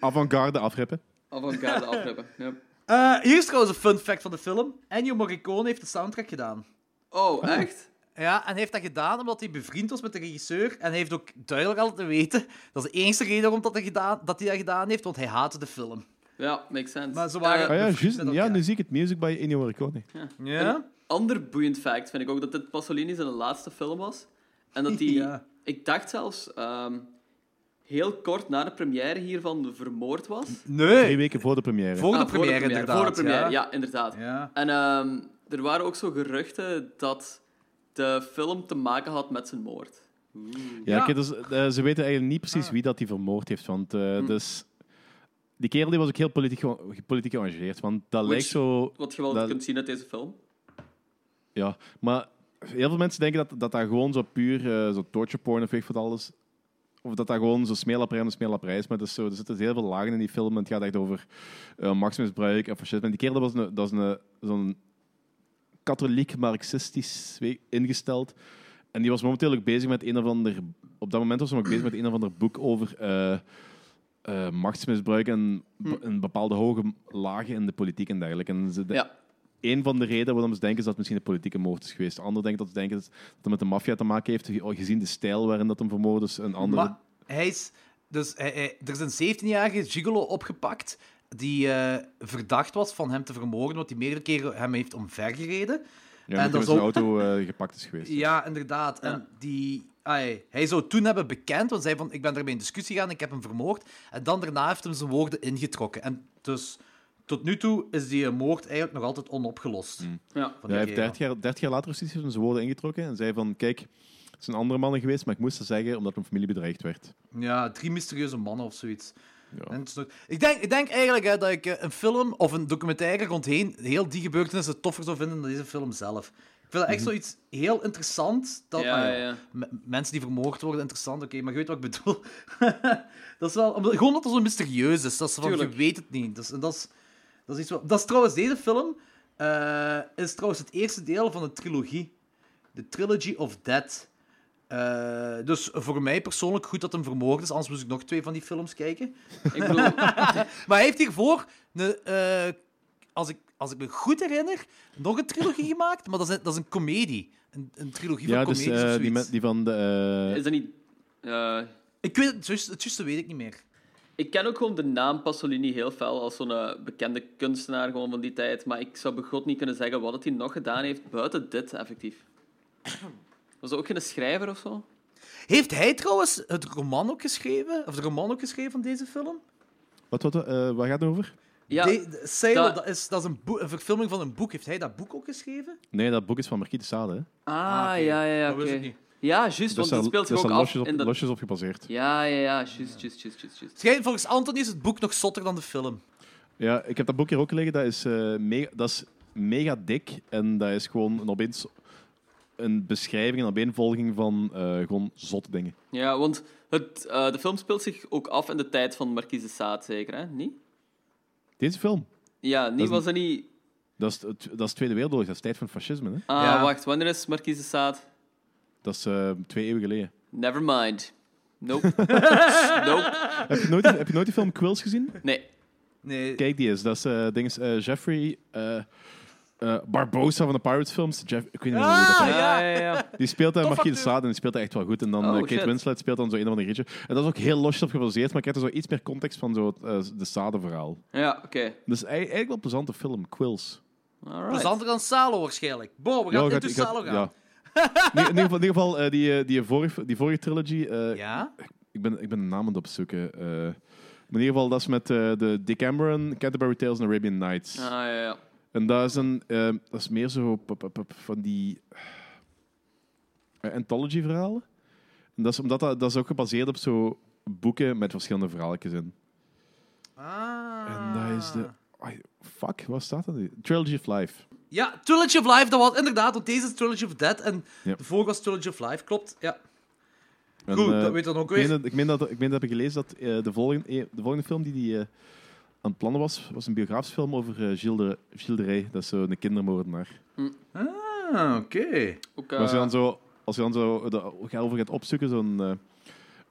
Avant-garde afrippen. Avant-garde afreppen. Ja. Eh, hier is trouwens een fun fact van de film. Ennio Morricone heeft de soundtrack gedaan. Oh, echt? Ja, en hij heeft dat gedaan omdat hij bevriend was met de regisseur. En hij heeft ook duidelijk laten weten, dat is de enige reden waarom dat hij, gedaan, dat hij dat gedaan heeft, want hij haatte de film. Ja, makes sense. Maar ze waren- Eh, Ah ja, bevriend juist. met Ja, elkaar. nu zie ik het. Music by Ennio Morricone. Ja? ander boeiend fact vind ik ook dat dit Pasolini zijn laatste film was. En dat die, Ja. Ik dacht zelfs, ehm, heel kort na de première hiervan vermoord was. Drie Nee. weken voor de première. Voor de Ah, première, inderdaad. Voor de première, ja. ja, inderdaad. Ja. En ehm, er waren ook zo geruchten dat de film te maken had met zijn moord. Ja, dus, eh, ze weten eigenlijk niet precies wie dat die vermoord heeft. Want eh, dus, die kerel die was ook heel politiek, politiek geëngageerd. Want dat lijkt zo... Wat je wel dat- kunt zien uit deze film. Ja, maar heel veel mensen denken dat dat, dat gewoon zo puur eh, zo torture porn of weet wat alles... Of dat dat gewoon zo smeerlapperij en is. Maar het is zo, er zitten heel veel lagen in die film. En het gaat echt over eh machtsmisbruik en fascisme. En die kerel dat was een, dat is een, zo'n katholiek marxistisch ingesteld. En die was momenteel ook bezig met een of ander... Op dat moment was hij ook bezig met een of ander boek over eh, machtsmisbruik en be- een bepaalde hoge lagen in de politiek en dergelijke. En ze, de- Ja. Een van de redenen waarom ze denken is dat het misschien een politieke moord is geweest. Anderen denken dat ze denken dat het met de maffia te maken heeft, ge- gezien de stijl waarin dat hem vermoord is. Een andere... Maar hij is... Dus hij, hij- er is een 17-jarige gigolo opgepakt die eh, verdacht was van hem te vermoorden, want hij meerdere keren hem heeft omvergereden. ja, en dat zijn ook- auto eh, gepakt is geweest. Ja, inderdaad. En die, ai, hij zou toen hebben bekend, want zei van, ik ben ermee in discussie gegaan, ik heb hem vermoord. En dan daarna heeft hem zijn woorden ingetrokken. En dus tot nu toe is die moord eigenlijk nog altijd onopgelost. Ja. Van Ja, hij heeft kerel. 30 jaar, 30 jaar later precies zijn woorden ingetrokken en zei van, kijk, het zijn andere mannen geweest, maar ik moest ze zeggen omdat mijn familie bedreigd werd. Ja, drie mysterieuze mannen of zoiets. Ja. Nog- ik, denk, ik denk eigenlijk hè, dat ik eh, een film of een documentaire rondheen heel die gebeurtenissen toffer zou vinden dan deze film zelf. Ik vind dat echt zoiets heel interessant. Dat, Ja, ah, ja, Mensen die vermoord worden, interessant, oké, maar je weet wat ik bedoel. dat is wel, omdat- gewoon omdat het zo mysterieus is. Dat is van, je weet het niet. Dat is, en dat is, dat is iets wat, dat is trouwens, deze film eh, is trouwens het eerste deel van een trilogie. The Trilogy of Death. Eh, dus voor mij persoonlijk goed dat hem vermoord is, anders moest ik nog twee van die films kijken. Ik bedoel, Maar hij heeft hiervoor, een, eh, als, ik, als ik me goed herinner, nog een trilogie gemaakt, maar dat is een, dat is een comedie. Een, een trilogie van dus comedies of zoiets. die, die van de... is dat niet... eh, Ik weet het, het juiste weet ik niet meer. Ik ken ook gewoon de naam Pasolini heel fel als zo'n eh, bekende kunstenaar gewoon van die tijd. Maar ik zou begot niet kunnen zeggen wat het hij nog gedaan heeft buiten dit, effectief. Was dat ook geen schrijver of zo? Heeft hij trouwens het roman ook geschreven? Of de roman ook geschreven van deze film? wat, wat, eh, waar gaat het over? Ja, De, dat- dat, is, dat is een, boek- een verfilming van een boek. Heeft hij dat boek ook geschreven? Nee, dat boek is van Marquis de Sade. Hè? Ah, oké. ja, ja, ja, Dat oké. wist ik niet. Ja, juist, Dus want dat speelt zich dus ook af losjes op, in dat... losjes op gebaseerd. Ja, ja, ja, juist, juist, juist, juist. Schijn- Volgens Anthony is het boek nog zotter dan de film. Ja, ik heb dat boek hier ook liggen. Dat is, eh, mega, dat is mega dik. En dat is gewoon een, opeens een beschrijving, een opeenvolging van eh, gewoon zotte dingen. Ja, want het, eh, de film speelt zich ook af in de tijd van Marquise de Sade, zeker, hè? Niet? Deze film, Ja, niet, was dat niet... dat is, het- dat is Tweede Wereldoorlog, dat is tijd van fascisme. Hè? Ah, Ja. wacht, wanneer is Marquise de Sade? Dat is eh, twee eeuwen geleden. Never mind. Nope. nope. Heb je, nooit, heb je nooit die film Quills gezien? Nee. Nee, Kijk, die is. Dat is eh, ding is, eh, Jeffrey eh, eh, Barbosa van de Pirates films. Jeff, ik weet niet meer hoe dat Ah. Ja, ja, ja. Die speelt daar Marquis de. Sade en die speelt daar echt wel goed. En dan Oh, Kate shit. Winslet speelt dan zo een of ander ritje. En dat is ook heel losjes op gebaseerd, maar ik krijg er zo iets meer context van zo, het, eh, de Sade-verhaal. Ja, oké. Dus ei- eigenlijk wel een plezante film, Quills. Alright. plezanter dan Salo waarschijnlijk. Bo, we gaan Ja, into Salo gaan. ja. In, ieder geval, in ieder geval eh, die, eh, die, vorige, die vorige trilogy. eh, Ja? ik, ben, ik ben de naam aan het opzoeken. in ieder geval, dat is met de Decameron, Canterbury Tales en Arabian Nights. Ah, ja, ja. En dat is, een, eh, dat is meer zo van die anthology-verhalen. En dat is, omdat dat, dat is ook gebaseerd op zo boeken met verschillende verhaaltjes in. Ah. En dat is de... fuck, wat staat nu? Trilogy of Life. Ja, Trilogy of Life, dat was inderdaad, want deze is Trilogy of Dead en Ja. de vorige was Trilogy of Life, klopt. Ja. En, Goed, eh, dat weet dan ook ik meen weer. dat- Ik meen dat, ik meen dat heb ik gelezen dat eh, de, volgende, eh, de volgende film die hij aan het plannen was, was een biografische film over eh, Gilles, de, Gilles de Rey. Dat is zo een kindermoordenaar. Ah, oké. Als je eh, dan zo, als je dan zo de, ga over gaat opzoeken, zo'n...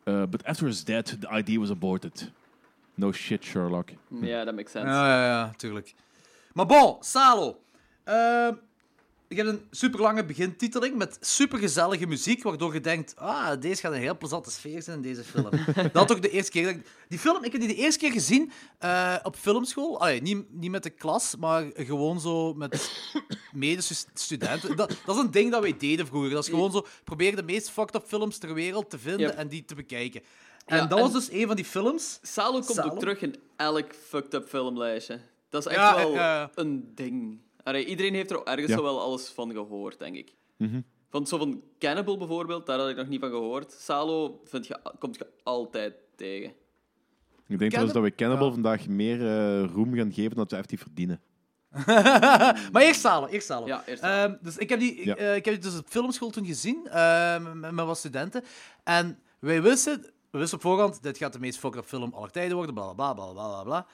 eh, eh, but after his death, the idea was aborted. No shit, Sherlock. Ja, dat makes sense. Ja, ja, ja, tuurlijk. Maar bon, Salo. Ehm ik heb een super lange begintiteling met supergezellige muziek, waardoor je denkt, ah, deze gaat een heel plezante sfeer zijn in deze film. dat ook de eerste keer. dat ik- Die film, ik heb die de eerste keer gezien eh, op filmschool. Allee, niet, niet met de klas, maar gewoon zo met medestudenten. Dat, dat is een ding dat wij deden vroeger. Dat is gewoon zo, probeer de meest fucked up films ter wereld te vinden Yep. en die te bekijken. En Ja, dat en- was dus een van die films. Salo komt Salo? ook terug in elk fucked up filmlijstje. Dat is echt Ja, wel eh, eh. een ding. Allee, iedereen heeft er ook ergens Ja. wel alles van gehoord, denk ik. Mhm. Van zo van Cannibal bijvoorbeeld, daar had ik nog niet van gehoord. Salo vind je, komt je altijd tegen. Ik denk trouwens dat we Cannibal Ja. vandaag meer eh, roem gaan geven dan dat we effectief verdienen. Maar eerst Salo, eerst Salo. Ja, eerst Ehm, dus ik heb, die, Ja. eh, ik heb die dus op filmschool toen gezien, ehm, met, met wat studenten. En wij wisten, we wisten op voorhand, dit gaat de meest fucked up film aller tijden worden, bla bla bla bla bla bla.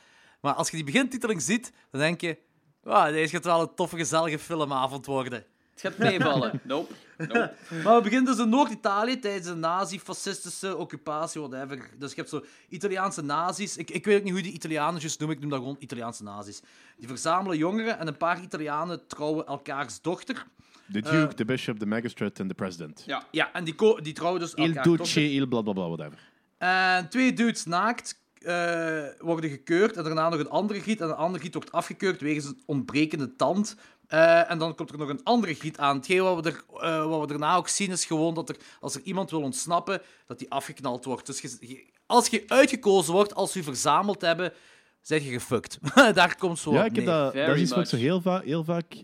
Maar als je die begintiteling ziet, dan denk je, ah, deze gaat wel een toffe, gezellige filmavond worden. Het gaat meevallen. nope. nope. Maar we beginnen dus in Noord-Italië tijdens de nazi-fascistische occupatie, whatever. Dus je hebt zo Italiaanse nazi's. Ik, ik weet ook niet hoe die Italianen juist noemen, ik noem dat gewoon Italiaanse nazi's. Die verzamelen jongeren en een paar Italianen trouwen elkaars dochter. The Duke, the Bishop, the Magistrate en de President. Ja. Ja, en die, die trouwen dus Il elkaar Duce, dochter. il bla bla bla, whatever. En twee dudes naakt eh, worden gekeurd en daarna nog een andere giet. En een andere giet wordt afgekeurd wegens een ontbrekende tand. Eh, en dan komt er nog een andere giet aan. Hetgeen wat we, er, eh, wat we daarna ook zien is gewoon dat er, als er iemand wil ontsnappen, dat die afgeknald wordt. Dus je- je- als je uitgekozen wordt, als we je verzameld hebben, zeg je gefukt. Daar komt zo Ja, op ik heb dat, dat is iets wat ik zo heel, va heel vaak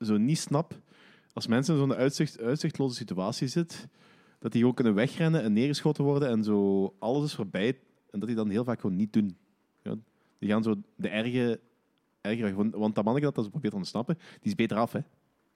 zo niet snap. Als mensen in zo'n uitzicht, uitzichtloze situatie zitten, dat die gewoon kunnen wegrennen en neergeschoten worden en zo alles is voorbij. En dat die dan heel vaak gewoon niet doen. Ja, die gaan zo de erge... erge want, want dat manneke dat dat ze probeert te ontsnappen, die is beter af, hè.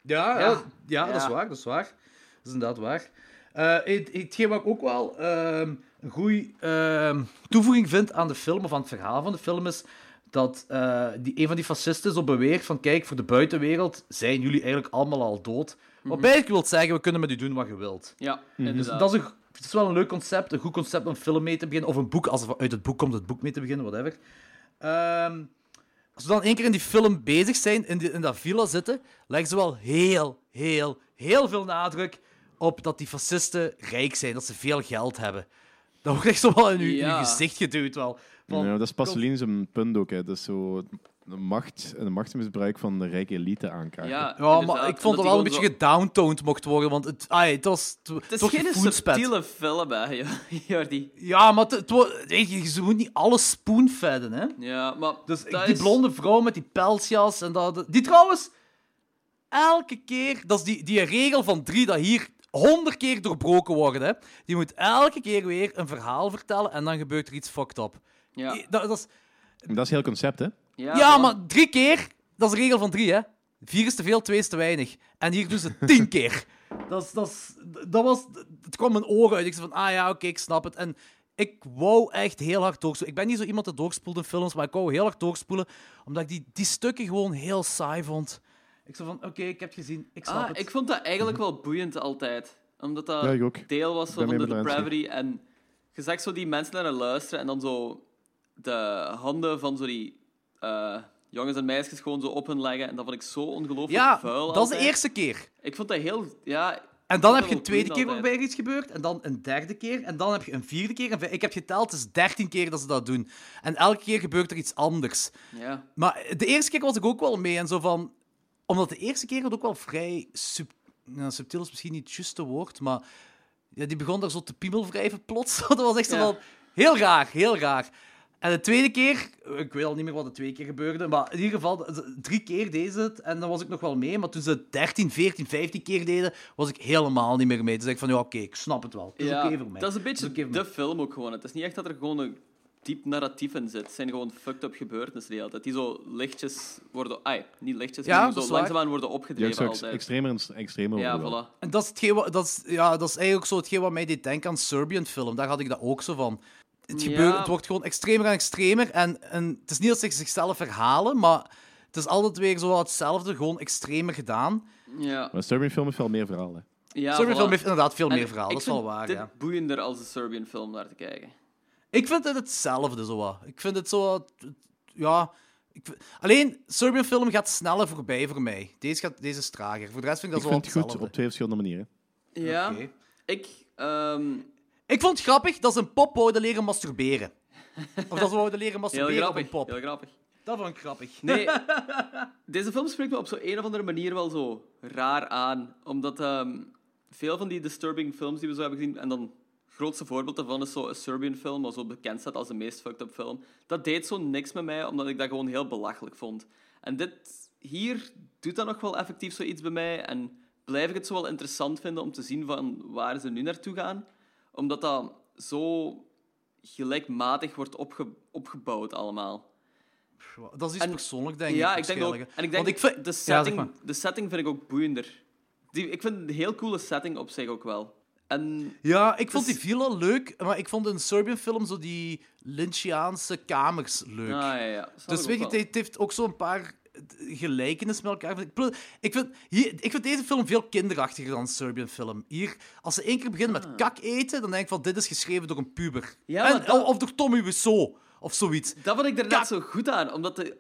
Ja, ja. Ja. ja, dat is waar, dat is waar. Dat is inderdaad waar. Eh, het, hetgeen wat ik ook wel ehm, een goede toevoeging vind aan de film, of aan het verhaal van de film, is dat eh, die, een van die fascisten zo beweert van kijk, voor de buitenwereld zijn jullie eigenlijk allemaal al dood. Wat eigenlijk wil zeggen, we kunnen met u doen wat je wilt. Ja, Dus inderdaad. dat is, een, het is wel een leuk concept, een goed concept om een film mee te beginnen, of een boek, als er uit het boek komt, het boek mee te beginnen, whatever. Ehm, als we dan één keer in die film bezig zijn, in, die, in dat villa zitten, leggen ze wel heel, heel, heel veel nadruk op dat die fascisten rijk zijn, dat ze veel geld hebben. Dat wordt echt zo wel in uw, Ja. uw gezicht geduwd wel. Van, ja, dat is Pasolini zijn punt ook, hè. Dat is zo de macht en de machtsmisbruik van de rijke elite aankaarten. Ja, Ja, maar ik vond het wel een beetje gedowntoned mocht worden, want het, ai, het was... Het, is geen gevoelspet. subtiele film, hè, Jordi. Ja, maar het, je, ze moet niet alles spoonfedden, hè. Ja, maar Dus dat die is- blonde vrouw met die pelsjas en dat... Die trouwens, elke keer... Dat is die, die regel van drie dat hier honderd keer doorbroken wordt, hè. Die moet elke keer weer een verhaal vertellen en dan gebeurt er iets fucked up. Ja, Dat, dat is, Dat is het hele concept, hè. Ja, maar drie keer, dat is de regel van drie, hè. Vier is te veel, twee is te weinig. En hier doen ze tien keer. Dat, is, dat, is, dat was... Het kwam mijn ogen uit. Ik zei van, ah ja, oké, ik snap het. En ik wou echt heel hard doorspoelen. Ik ben niet zo iemand dat doorspoelt in films, maar ik wou heel hard doorspoelen, omdat ik die, die stukken gewoon heel saai vond. Ik zei van, oké, ik heb het gezien, ik snap Ah, het. ik vond dat eigenlijk wel boeiend altijd. Omdat dat Ja, ik ook. deel was van de depravity. En je zag zo die mensen naar hen luisteren en dan zo de handen van zo die eh, jongens en meisjes gewoon zo op hun leggen. En dat vond ik zo ongelooflijk ja, vuil dat is de eerste keer. Ik vond dat heel... Ja, En dan heb je een tweede keer waarbij er iets gebeurt. En dan een derde keer. En dan heb je een vierde keer. Ik heb geteld, het is dertien keer dat ze dat doen. En elke keer gebeurt er iets anders. Ja. Maar de eerste keer was ik ook wel mee. En zo van... Omdat de eerste keer het ook wel vrij sub- subtiel is misschien niet het juiste woord, maar ja, die begon daar zo te piemelwrijven plots. dat was echt zo van... Heel raar, heel raar. En de tweede keer, ik weet al niet meer wat de tweede keer gebeurde, maar in ieder geval, drie keer deden ze het en dan was ik nog wel mee. Maar toen ze het 13, 14, 15 keer deden, was ik helemaal niet meer mee. Dus ik van, ja, oké, ik snap het wel. Het is Ja, oké voor mij. dat is een beetje de mij. film ook gewoon. Het is niet echt dat er gewoon een diep narratief in zit. Het zijn gewoon fucked up gebeurtenissen de hele tijd. Die zo lichtjes worden... Ai, niet lichtjes, Ja, maar die zo langzaamaan worden Ja, opgedreven ex- altijd. extremer en extremer Ja, voilà. En dat is, hetgeen wat, dat, is, ja, dat is eigenlijk zo hetgeen wat mij deed denken aan Serbian film. Daar had ik dat ook zo van. Het, Ja. gebeurt, het wordt gewoon extremer en extremer. En, en het is niet dat ze zichzelf herhalen, maar het is altijd weer zo hetzelfde, gewoon extremer gedaan. Ja. Maar Serbian film heeft wel meer verhaal. Hè. ja Serbian voilà. film heeft inderdaad veel En meer verhaal, ik dat is wel waar. dit Ja. boeiender als de Serbian film naar te kijken. Ik vind het hetzelfde zo wat. Ik vind het zo. Ja. Ik alleen, Serbian film gaat sneller voorbij voor mij. Deze, gaat, deze is trager. Voor de rest vind ik Ik dat zo vind het goed op twee verschillende manieren. Ja. Oké. Ik... ehm, Ik vond het grappig dat ze een pop wouden leren masturberen. Of dat ze wouden leren heel masturberen op grappig. een pop. Heel grappig. Dat vond ik grappig. Nee, deze film spreekt me op zo'n een of andere manier wel zo raar aan. Omdat ehm, veel van die disturbing films die we zo hebben gezien... En dan het grootste voorbeeld daarvan is zo een Serbian film, wat zo bekend staat als de meest fucked up film. Dat deed zo niks met mij, omdat ik dat gewoon heel belachelijk vond. En dit hier doet dat nog wel effectief zoiets bij mij. En blijf ik het zo wel interessant vinden om te zien van waar ze nu naartoe gaan. Omdat dat zo gelijkmatig wordt opge- opgebouwd allemaal. Dat is iets En- persoonlijk, denk ik. Ja, ik denk ook. En ik denk, Want ik vind... de, Ja, zeg setting, maar. de setting vind ik ook boeiender. Die, ik vind een heel coole setting op zich ook wel. En Ja, ik vond Dus- die villa leuk, maar ik vond in een Serbian film zo die Lynchiaanse kamers leuk. Ah, ja, ja. Dus ik weet je, het heeft ook zo'n paar gelijkenissen met elkaar. Ik vind, hier, ik vind deze film veel kinderachtiger dan een Serbian film. Hier, als ze één keer beginnen met kak eten, dan denk ik van, dit is geschreven door een puber. Ah. Ja, en, dat- Of door Tommy Wiseau, of zoiets. Dat vond ik er net zo goed aan, omdat de...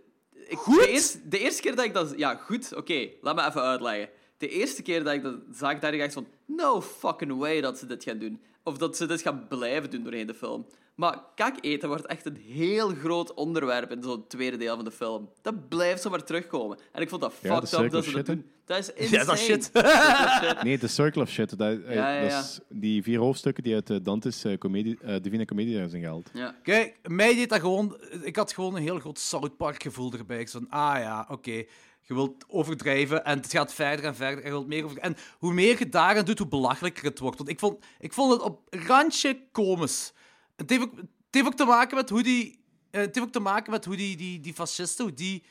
Ik, Goed? De eerste, de eerste keer dat ik dat... Ja, goed, oké. laat me even uitleggen. De eerste keer dat ik dat zag, dacht ik echt van... No fucking way dat ze dit gaan doen. Of dat ze dit gaan blijven doen doorheen de film. Maar kak eten wordt echt een heel groot onderwerp in zo'n tweede deel van de film. Dat blijft zomaar terugkomen. En ik vond dat Ja, fucked de up dat ze dat shit, hè? doen. Dat is insane. Ja, dat is shit. Nee, The Circle of Shit. Dat, Ja, ja, dat ja. is die vier hoofdstukken die uit eh, Dante's eh, comedie, eh, Divine Comedie zijn gehaald. Ja. Kijk, mij deed dat gewoon... Ik had gewoon een heel groot South Park gevoel erbij. Ik zo van, ah ja, oké. Je wilt overdrijven en het gaat verder en verder. En, je wilt meer over... en hoe meer je daaraan doet, hoe belachelijker het wordt. Want ik vond, ik vond het op randje komisch. Het heeft ook, het heeft ook te maken met hoe die... eh, Het heeft ook te maken met hoe die, die, die fascisten, hoe die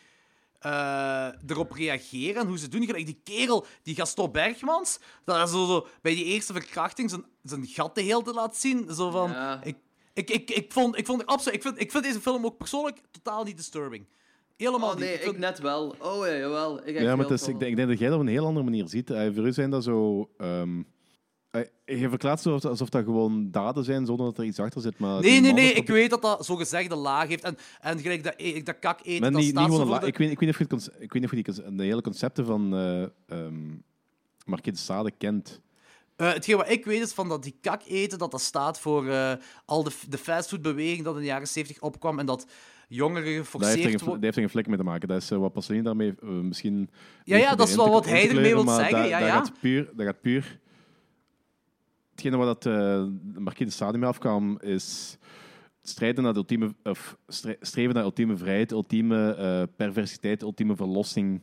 eh, erop reageren en hoe ze doen. Gelijk die kerel, die Gaston Bergmans, dat hij zo, zo bij die eerste verkrachting zijn, zijn gat de hele tijd laat zien. Zo van, Ja. ik, ik, ik, ik, vond, ik, vond, absoluut, ik, vind, ik vind deze film ook persoonlijk totaal niet disturbing. Helemaal Oh nee, niet. ik, Ik vind- net wel. Oh ja, jawel. Ik Ja, maar heel het is, ik, denk, ik denk dat jij dat op een heel andere manier ziet. Eh, voor u zijn dat zo... ehm, eh, je verklaart zo alsof, alsof dat gewoon daden zijn zonder dat er iets achter zit. Maar Nee, nee, nee. Ik weet dat dat zogezegde laag heeft. En, en gelijk dat, e- dat kak eten, dat niet, staat niet zo gewoon de- ik, weet, ik, weet niet of je het ik weet niet of je die, de hele concepten van eh Marquis de Sade kent. Eh, hetgeen wat ik weet is van dat die kak eten, dat dat staat voor eh, al de, de fastfoodbeweging dat in de jaren 70 opkwam en dat jongeren er geforceerd worden. heeft er geen flik mee te maken. Dat is eh, wat Pasolini daarmee eh, misschien... Ja, ja, dat is wel wat hij ermee wil zeggen, ja, dat ja. Gaat puur, dat gaat puur... Hetgene waar dat, eh Marquis de Sade mee afkwam, is strijden naar de ultieme, of stre- streven naar ultieme vrijheid, ultieme eh, perversiteit, ultieme verlossing.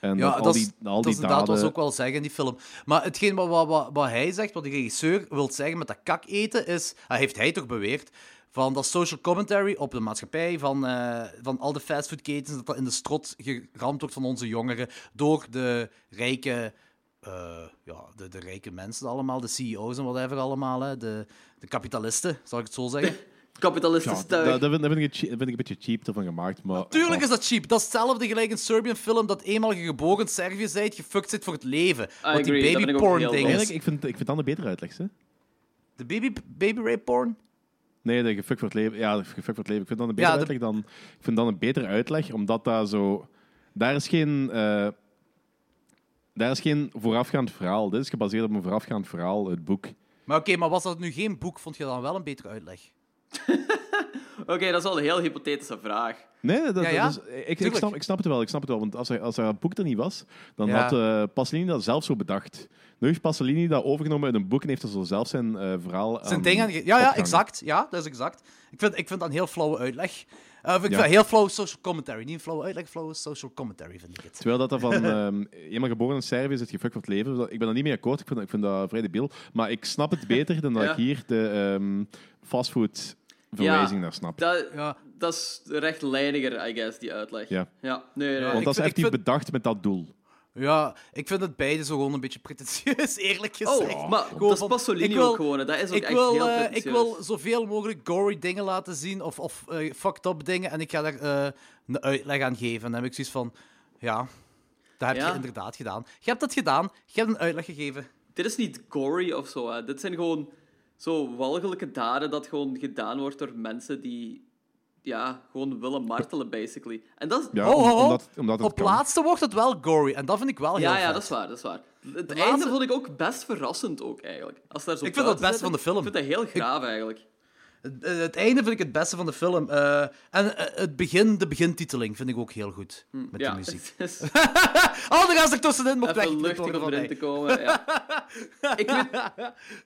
En Ja, al dat die, al dat die daden... was ook wel zeggen in die film. Maar hetgeen wat, wat, wat, hij zegt, wat de regisseur wil zeggen met dat kak eten, is, ah, heeft hij toch beweerd, van dat social commentary op de maatschappij, van, eh, van al de fastfoodketens, dat dat in de strot geramd wordt van onze jongeren door de rijke, eh, ja, de, de rijke mensen allemaal, de CEO's en whatever allemaal, hè, de, de kapitalisten, zal ik het zo zeggen. Kapitalistisch Ja, tuig. daar, daar vind, daar vind ik, daar een beetje cheap ervan gemaakt. Maar, Tuurlijk is dat cheap. Dat is hetzelfde gelijk een Serbian film dat eenmaal je geboren Servië bent, gefukt zit voor het leven. Wat agree, die dat baby porn ding wel. is. Eigenlijk, ik vind, ik vind dat een betere uitleg. Hè? De baby, baby rape porn? Nee, de gefukt voor het leven. Ja, de gefukt voor het leven. Ik vind dat een betere Ja, de- uitleg dan. Ik vind dat een betere uitleg, omdat dat zo. Daar is geen. eh, daar is geen voorafgaand verhaal. Dit is gebaseerd op een voorafgaand verhaal, het boek. Maar oké, maar was dat nu geen boek, vond je dan wel een betere uitleg? Oké, dat is wel een heel hypothetische vraag. Nee, dat, Ja, ja. dat is- ik, ik, Tuurlijk. snap, ik snap het wel. Ik snap het wel. Want als er, als er een boek er niet was, dan Ja. had eh, Pasolini dat zelf zo bedacht. Nu heeft Pasolini dat overgenomen uit een boek en heeft er zo zelf zijn eh, verhaal Zijn ding aan... Ja, ja, opgehangen. exact. Ja, dat is exact. Ik vind, ik vind dat een heel flauwe uitleg. Eh, ik Ja. heel flauwe social commentary. Niet een flauwe uitleg, flauwe social commentary, vind ik het. Terwijl dat dat van ehm eenmaal geboren in Servië is het gefukt voor het leven. Ik ben daar niet mee akkoord. Ik vind, dat- ik vind dat vrij debiel. Maar ik snap het beter dan dat Ja. ik hier de ehm fastfood verwijzing naar snap. Dat, Ja. dat is rechtlijniger, I guess, die uitleg. Ja. Ja, nee, nee. Ja, Want ik dat is ik effectief vind- bedacht met dat doel. Ja, ik vind het beide zo gewoon een beetje pretentieus, eerlijk gezegd. Oh, maar Gewoon dat is Pasolini wil- ook gewoon. hè. Dat is ook ik echt wil, heel eh, ik wil zoveel mogelijk gory dingen laten zien, of, of eh, fucked up dingen, en ik ga daar eh, een uitleg aan geven. En dan heb ik zoiets van, ja, dat heb Ja. je inderdaad gedaan. Je hebt dat gedaan, je hebt een uitleg gegeven. Dit is niet gory of zo. Hè. Dit zijn gewoon zo walgelijke daden dat gewoon gedaan wordt door mensen die ja, gewoon willen martelen, basically. En dat is... Ja, Oh, oh, oh. omdat, omdat het Op kan. laatste wordt het wel gory, en dat vind ik wel heel Ja, ja, vet. dat is waar, dat is waar. Het De einde vond ik ook best verrassend, ook, eigenlijk. Als daar zo Ik vind dat het beste van de film. Ik vind dat heel graaf, eigenlijk. Het, eh, het einde vind ik het beste van de film. eh, en eh, het begin, de begintiteling vind ik ook heel goed. Met Hm, ja, de muziek. is gaan ze er tussenin mocht weggeknipt luchtig om erin te komen. Ja. ik weet,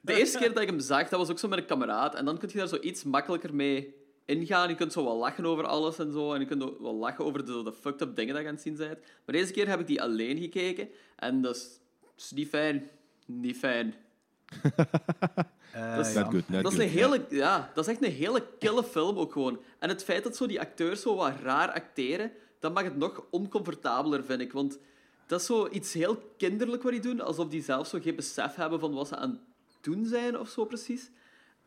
de eerste keer dat ik hem zag, dat was ook zo met een kameraad. En dan kun je daar zo iets makkelijker mee ingaan. Je kunt zo wel lachen over alles en zo. En je kunt ook wel lachen over de, de fucked up dingen dat je aan het zien bent. Maar deze keer heb ik die alleen gekeken. En dat is, dat is niet fijn. Niet fijn. Dat is-. Not good, not Dat is, good. een hele, ja, dat is echt een hele kille film ook gewoon. En het feit dat zo die acteurs zo wat raar acteren, dat maakt het nog oncomfortabeler, vind ik. Want dat is zo iets heel kinderlijk wat die doen, alsof die zelf zo geen besef hebben van wat ze aan het doen zijn of zo precies.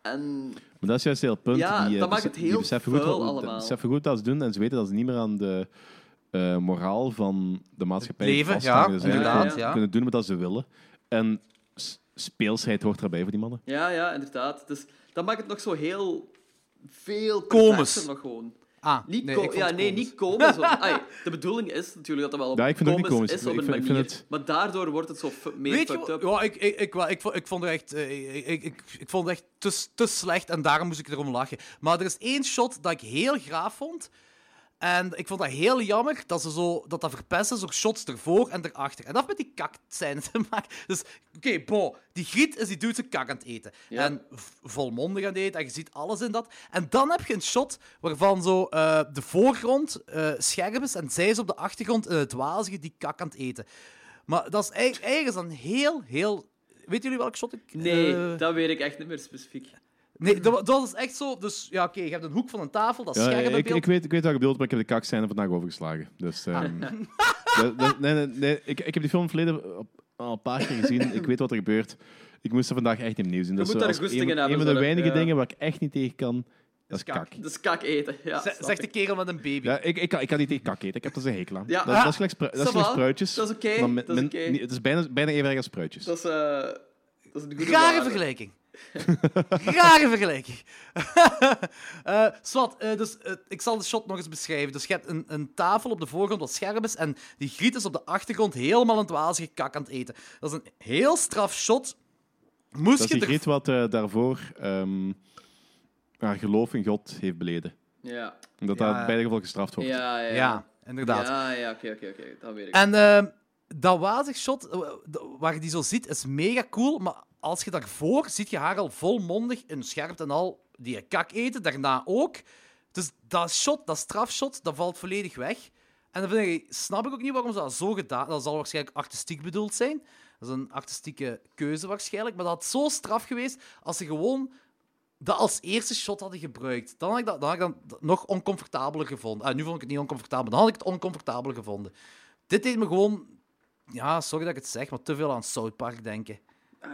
En Maar dat is juist heel het punt. Ja, die, eh, dat maakt bes- het heel beseffen goed, vuil wat- allemaal. beseffen goed dat ze doen en ze weten dat ze niet meer aan de eh, moraal van de maatschappij leven, vasthangen. ja, Dus inderdaad, ja. kunnen doen wat ze willen. En speelsheid hoort erbij voor die mannen. ja, ja, inderdaad. Dus dat maakt het nog zo heel veel Komisch. nog gewoon. Ah, Niet nee, ik ja, het nee, niet want- ai, de bedoeling is natuurlijk dat het wel op Ja, ik vind het ook niet is op Ik een ik manier. het- Maar daardoor wordt het zo meer Weet je, fucked up. ja, ik, ik, ik, ik, vond- ik vond het echt, eh, ik, ik, ik, ik vond het echt te, te slecht en daarom moest ik erom lachen. Maar er is één shot dat ik heel graaf vond. En ik vond dat heel jammer dat ze zo, dat, dat verpesten, zo shots ervoor en erachter. En dat met die kak zijn te maken. Dus, oké, bo, die griet is die dude zijn kak aan het eten. Ja. En volmondig aan het eten, en je ziet alles in dat. En dan heb je een shot waarvan zo eh, de voorgrond eh, scherp is en zij is op de achtergrond in het wazige die kak aan het eten. Maar dat is eigenlijk, eigenlijk is heel, heel... Weten jullie welk shot ik... Nee, eh, dat weet ik echt niet meer specifiek. Nee, dat, dat is echt zo... Dus ja, oké, je hebt een hoek van een tafel, dat is Ja, ik, beeld. ik, weet, ik weet wat je bedoelt, maar ik heb de kakscène vandaag overgeslagen. Dus, ehm, dat- dat- nee, nee, nee, ik, ik heb die film verleden op- al een paar keer gezien. Ik weet wat er gebeurt. Ik moest er vandaag echt opnieuw zien. Je Dat is een, in hebben, een van de weinige ja. dingen waar ik echt niet tegen kan. Dat is kak. kak. Dat is kak eten. Ja, Zegt de ik. kerel met een baby. Ja, ik, ik, kan, ik kan niet tegen kak eten. Ik heb er een hekel aan. Ja. Dat, dat is gelijk, spru- dat is gelijk spruitjes. Dat is oké, dat is Het is bijna, bijna even erg als spruitjes. Dat is, eh, dat is een goede Rare vergelijking. Rare vergelijking. Eh Swat, eh, dus, eh, ik zal de shot nog eens beschrijven. Dus je hebt een, een tafel op de voorgrond wat scherp is en die griet is op de achtergrond helemaal in het wazige kak aan het eten. Dat is een heel straf shot. Moest Dat is je die er... griet wat daarvoor ehm, haar geloof in God heeft beleden. Ja. En dat Ja. dat bij de gevolg gestraft wordt. Ja, ja, ja. Inderdaad. Ja, ja, oké, oké, oké. Dat weet ik. En ehm, dat wazig shot, waar je die zo ziet, is mega cool. Maar als je daarvoor ziet je haar al volmondig in scherp en al die kak eten, daarna ook. Dus dat shot, dat strafshot, dat valt volledig weg. En dan vind ik, snap ik ook niet waarom ze dat zo gedaan Dat zal waarschijnlijk artistiek bedoeld zijn. Dat is een artistieke keuze waarschijnlijk. Maar dat had zo straf geweest als ze gewoon dat als eerste shot hadden gebruikt. Dan had ik dat, dan had ik nog oncomfortabeler gevonden. Ah, nu vond ik het niet oncomfortabel, dan had ik het oncomfortabeler gevonden. Dit deed me gewoon... Ja, sorry dat ik het zeg, maar te veel aan South Park denken.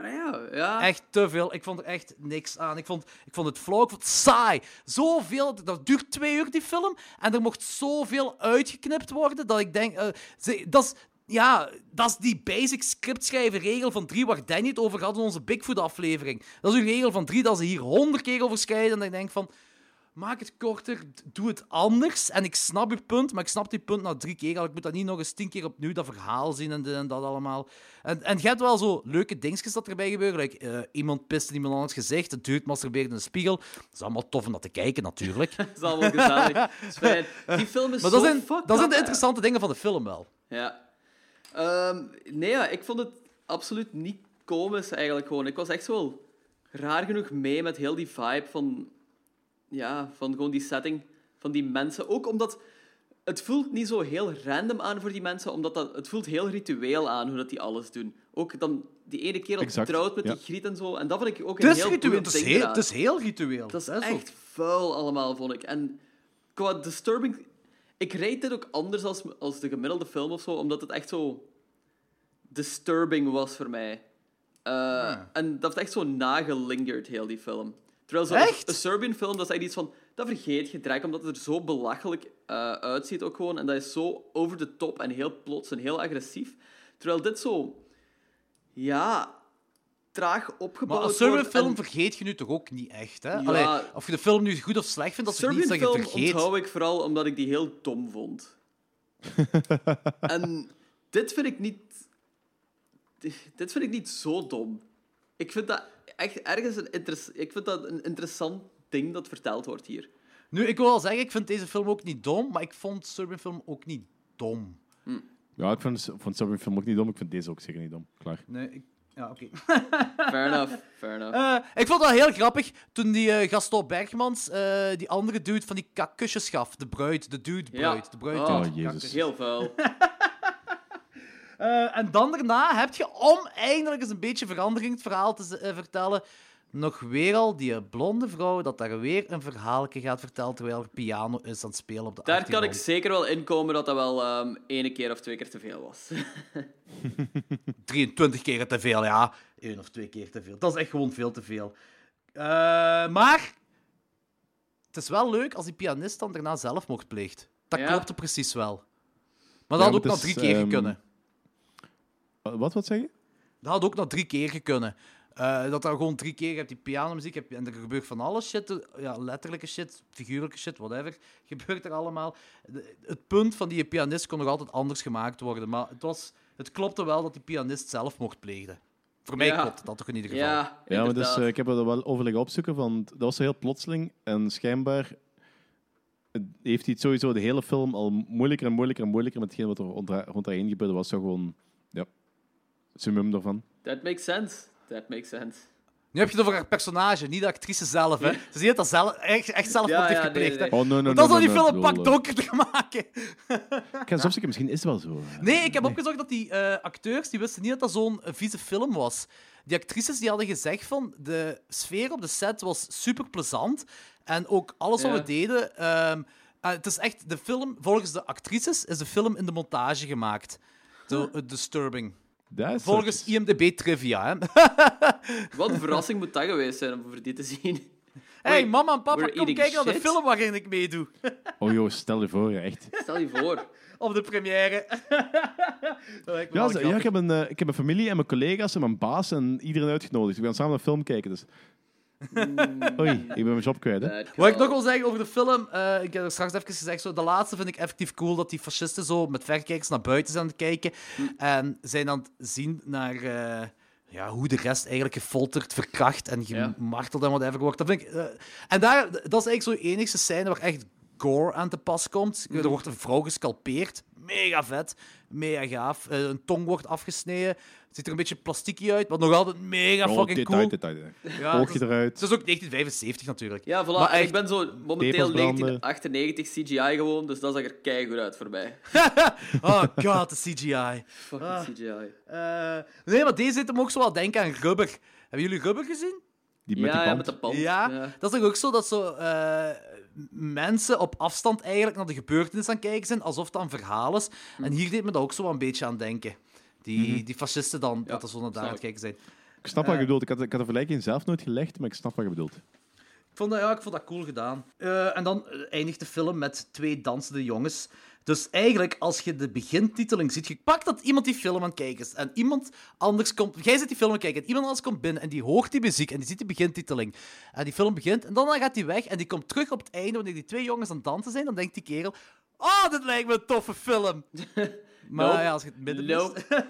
Ah, ja. Echt te veel. Ik vond er echt niks aan. Ik vond, ik vond het flauw, ik vond het saai. Zoveel, dat duurt twee uur, die film. En er mocht zoveel uitgeknipt worden, dat ik denk... eh, dat is... Ja, dat is die basic scriptschrijven regel van drie waar Danny het over had in onze Bigfoot-aflevering. Dat is een regel van drie dat ze hier honderd keer over scheiden. En ik denk van... maak het korter, doe het anders. En ik snap je punt, maar ik snap die punt na drie keer al. Ik moet dat niet nog eens tien keer opnieuw dat verhaal zien en, dat allemaal. En, en je hebt wel zo leuke dingetjes dat erbij gebeuren. Like, eh, iemand pist in iemand anders gezicht, het duurt masturbeert in een spiegel. Dat is allemaal tof om dat te kijken, natuurlijk. Dat is allemaal gezellig. Dat is fijn. Die film is maar zo dat zijn, dat zijn de interessante dingen van de film wel. Ja. Ehm, nee, ja, ik vond het absoluut niet komisch eigenlijk gewoon. Ik was echt wel raar genoeg mee met heel die vibe van... Ja, van gewoon die setting van die mensen. Ook omdat... Het voelt niet zo heel random aan voor die mensen, omdat dat, het voelt heel ritueel aan hoe dat die alles doen. Ook dan die ene keer dat Exact, trouwt met ja. die griet en zo. En dat vind ik ook Het een is, heel ritueel, het, is heel, het is heel ritueel. Dat is echt vuil allemaal, vond ik. En qua disturbing... Ik rate dit ook anders als, als de gemiddelde film of zo, omdat het echt zo disturbing was voor mij. Eh, En dat heeft echt zo nagelingerd, heel die film. Terwijl zo'n Echt? een Serbian film, dat is echt iets van... Dat vergeet je direct, omdat het er zo belachelijk eh, uitziet ook gewoon. En dat is zo over de top en heel plots en heel agressief. Terwijl dit zo... Ja... Traag opgebouwd Maar een Serbian wordt film en- vergeet je nu toch ook niet echt, hè? Ja. Allee, of je de film nu goed of slecht vindt, dat is niet dat je film vergeet. onthoud ik vooral omdat ik die heel dom vond. en dit vind ik niet... Dit vind ik niet zo dom. Ik vind dat echt ergens een, interess- ik vind dat een interessant ding dat verteld wordt hier. Nu, ik wil wel zeggen, ik vind deze film ook niet dom, maar ik vond Serbian film ook niet dom. Ja, ik vond, vond Serbian film ook niet dom. Ik vind deze ook zeker niet dom. Klaar. Nee, ik... Ja, oké. Fair enough, fair enough. Eh, ik vond dat heel grappig toen die eh Gaston Bergmans eh, die andere dude van die kakkusjes gaf. De bruid, de dude bruid. De bruid Oh, dude Oh, kakkus. Jezus. Heel vuil. Eh, en dan daarna heb je, om eindelijk eens een beetje verandering in het verhaal te eh, vertellen, nog weer al die blonde vrouw dat daar weer een verhaaltje gaat vertellen terwijl er piano is aan het spelen op de Daar kan ik zeker wel inkomen dat dat wel ehm ene keer of twee keer te veel was. 23 keer te veel, ja. Eén of twee keer te veel. Dat is echt gewoon veel te veel. Eh, maar het is wel leuk als die pianist dan daarna zelfmoord pleegt. Dat Ja. klopte precies wel. Maar dat Ja, had ook nog drie keer ehm, kunnen. Wat, wat zeg je? Dat had ook nog drie keer kunnen. Eh, dat er gewoon drie keer hebt die pianomuziek heb je, en er gebeurt van alles shit. Ja, letterlijke shit, figuurlijke shit, whatever. Gebeurt er allemaal. De- het punt van die pianist kon nog altijd anders gemaakt worden. Maar het, was, het klopte wel dat die pianist zelfmocht pleegde. Voor mij Ja. klopt dat toch in ieder geval. Ja, Ja, maar dus, eh, ik heb er wel over liggen opzoeken, want dat was zo heel plotseling. En schijnbaar eh, heeft hij het sowieso de hele film al moeilijker en moeilijker en moeilijker met hetgeen wat er rond, rond daarheen gebeurde. was zo gewoon, summum daarvan. That makes sense. That makes sense. Nu heb je het over haar personage, niet de actrice zelf. Hè. Ze ziet dat dat zelf, echt, echt zelf Ja, heeft ja, nee, gepleegd. nee. Oh, nee, Want dat zal die film een pak donkerder maken. Ik ga eens opzoeken, misschien is het wel zo. Nee, ik heb opgezocht dat die eh, acteurs die wisten niet dat dat zo'n vieze film was. Die actrices die hadden gezegd van de sfeer op de set was super plezant en ook alles wat Ja. we deden. ehm, eh, het is echt de film volgens de actrices is de film in de montage gemaakt. Zo eh, disturbing. Dat is Volgens IMDb trivia. Hè. Wat een verrassing moet dat geweest zijn om voor dit te zien. hey, Wait, mama en papa, kom kijken naar de film waarin ik meedoe. Oh joh, stel je voor, echt. Stel je voor. Op de première. Me Ja, ja ik, heb een, eh, ik heb een familie en mijn collega's en mijn baas en iedereen uitgenodigd. We gaan samen een film kijken. Dus. Oei, ik ben mijn job kwijt. Hè. Bad Wat ik nog wil zeggen over de film, eh, ik heb er straks even gezegd, zo, de laatste vind ik effectief cool dat die fascisten zo met verrekijkers naar buiten zijn aan het kijken en zijn aan het zien naar eh, ja, hoe de rest eigenlijk gefolterd, verkracht en Ja. gemarteld en whatever wordt. Dat vind ik, eh, en daar, dat is eigenlijk zo de enige scène waar echt gore aan te pas komt. Er wordt een vrouw gescalpeerd, mega vet, mega gaaf. Eh, een tong wordt afgesneden, ziet er een beetje plastiekje uit, maar nog altijd mega Oh, fucking detail, cool. detail, detail. Ja, Oogje eruit. dat is ook 1975 natuurlijk. Ja, voilà. Maar echt- ik ben zo momenteel Tepels branden. 1998 CGI gewoon, dus dat zag er keigoed uit voor mij. Oh god, de CGI. Fucking Ah. CGI. Eh, nee, maar deze zit hem ook zo wat denken aan rubber. Hebben jullie rubber gezien? Die met ja, die ja, met de band. ja, Ja. dat is toch ook zo dat zo, eh, mensen op afstand eigenlijk naar de gebeurtenis aan het kijken zijn, alsof dat een verhaal is. En hier deed me dat ook zo wel een beetje aan denken. Die, die fascisten dan, dat er zo naar daar aan het kijken zijn. Ik snap wat je Eh. bedoelt. Ik had, ik had de vergelijking zelf nooit gelegd, maar ik snap wat je bedoelt. Ik vond dat, ja, ik vond dat cool gedaan. Eh, en dan eh, eindigt de film met twee dansende jongens Dus eigenlijk, als je de begintiteling ziet, je pakt dat iemand die film aan het kijken is en iemand anders komt... Jij zit die film aan het kijken en iemand anders komt binnen en die hoort die muziek en die ziet die begintiteling. En die film begint en dan gaat hij weg en die komt terug op het einde wanneer die twee jongens aan het dansen zijn. Dan denkt die kerel, oh, dit lijkt me een toffe film. Maar Nope. ja, als je het midden Nope.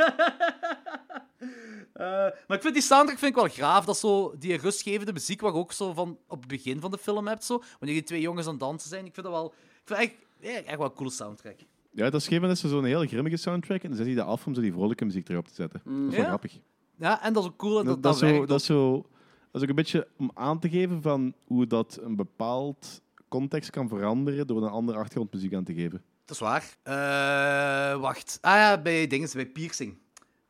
Eh, maar ik vind die soundtrack vind ik wel graaf. Dat zo die rustgevende muziek waar je ook zo van op het begin van de film hebt. Zo, wanneer die twee jongens aan het dansen zijn. Ik vind dat wel... Ik vind echt, ja, echt wel een coole soundtrack. Ja, dat is gegeven is zo'n hele grimmige soundtrack en dan zet hij dat af om zo die vrolijke muziek erop te zetten. Dat is wel Ja. grappig. Ja, en dat is ook cool. Dat, Dat, zo, dat, is zo, dat is ook een beetje om aan te geven van hoe dat een bepaald context kan veranderen door een andere achtergrondmuziek aan te geven. Dat is waar. Eh, wacht. Ah ja, bij dingen, bij piercing.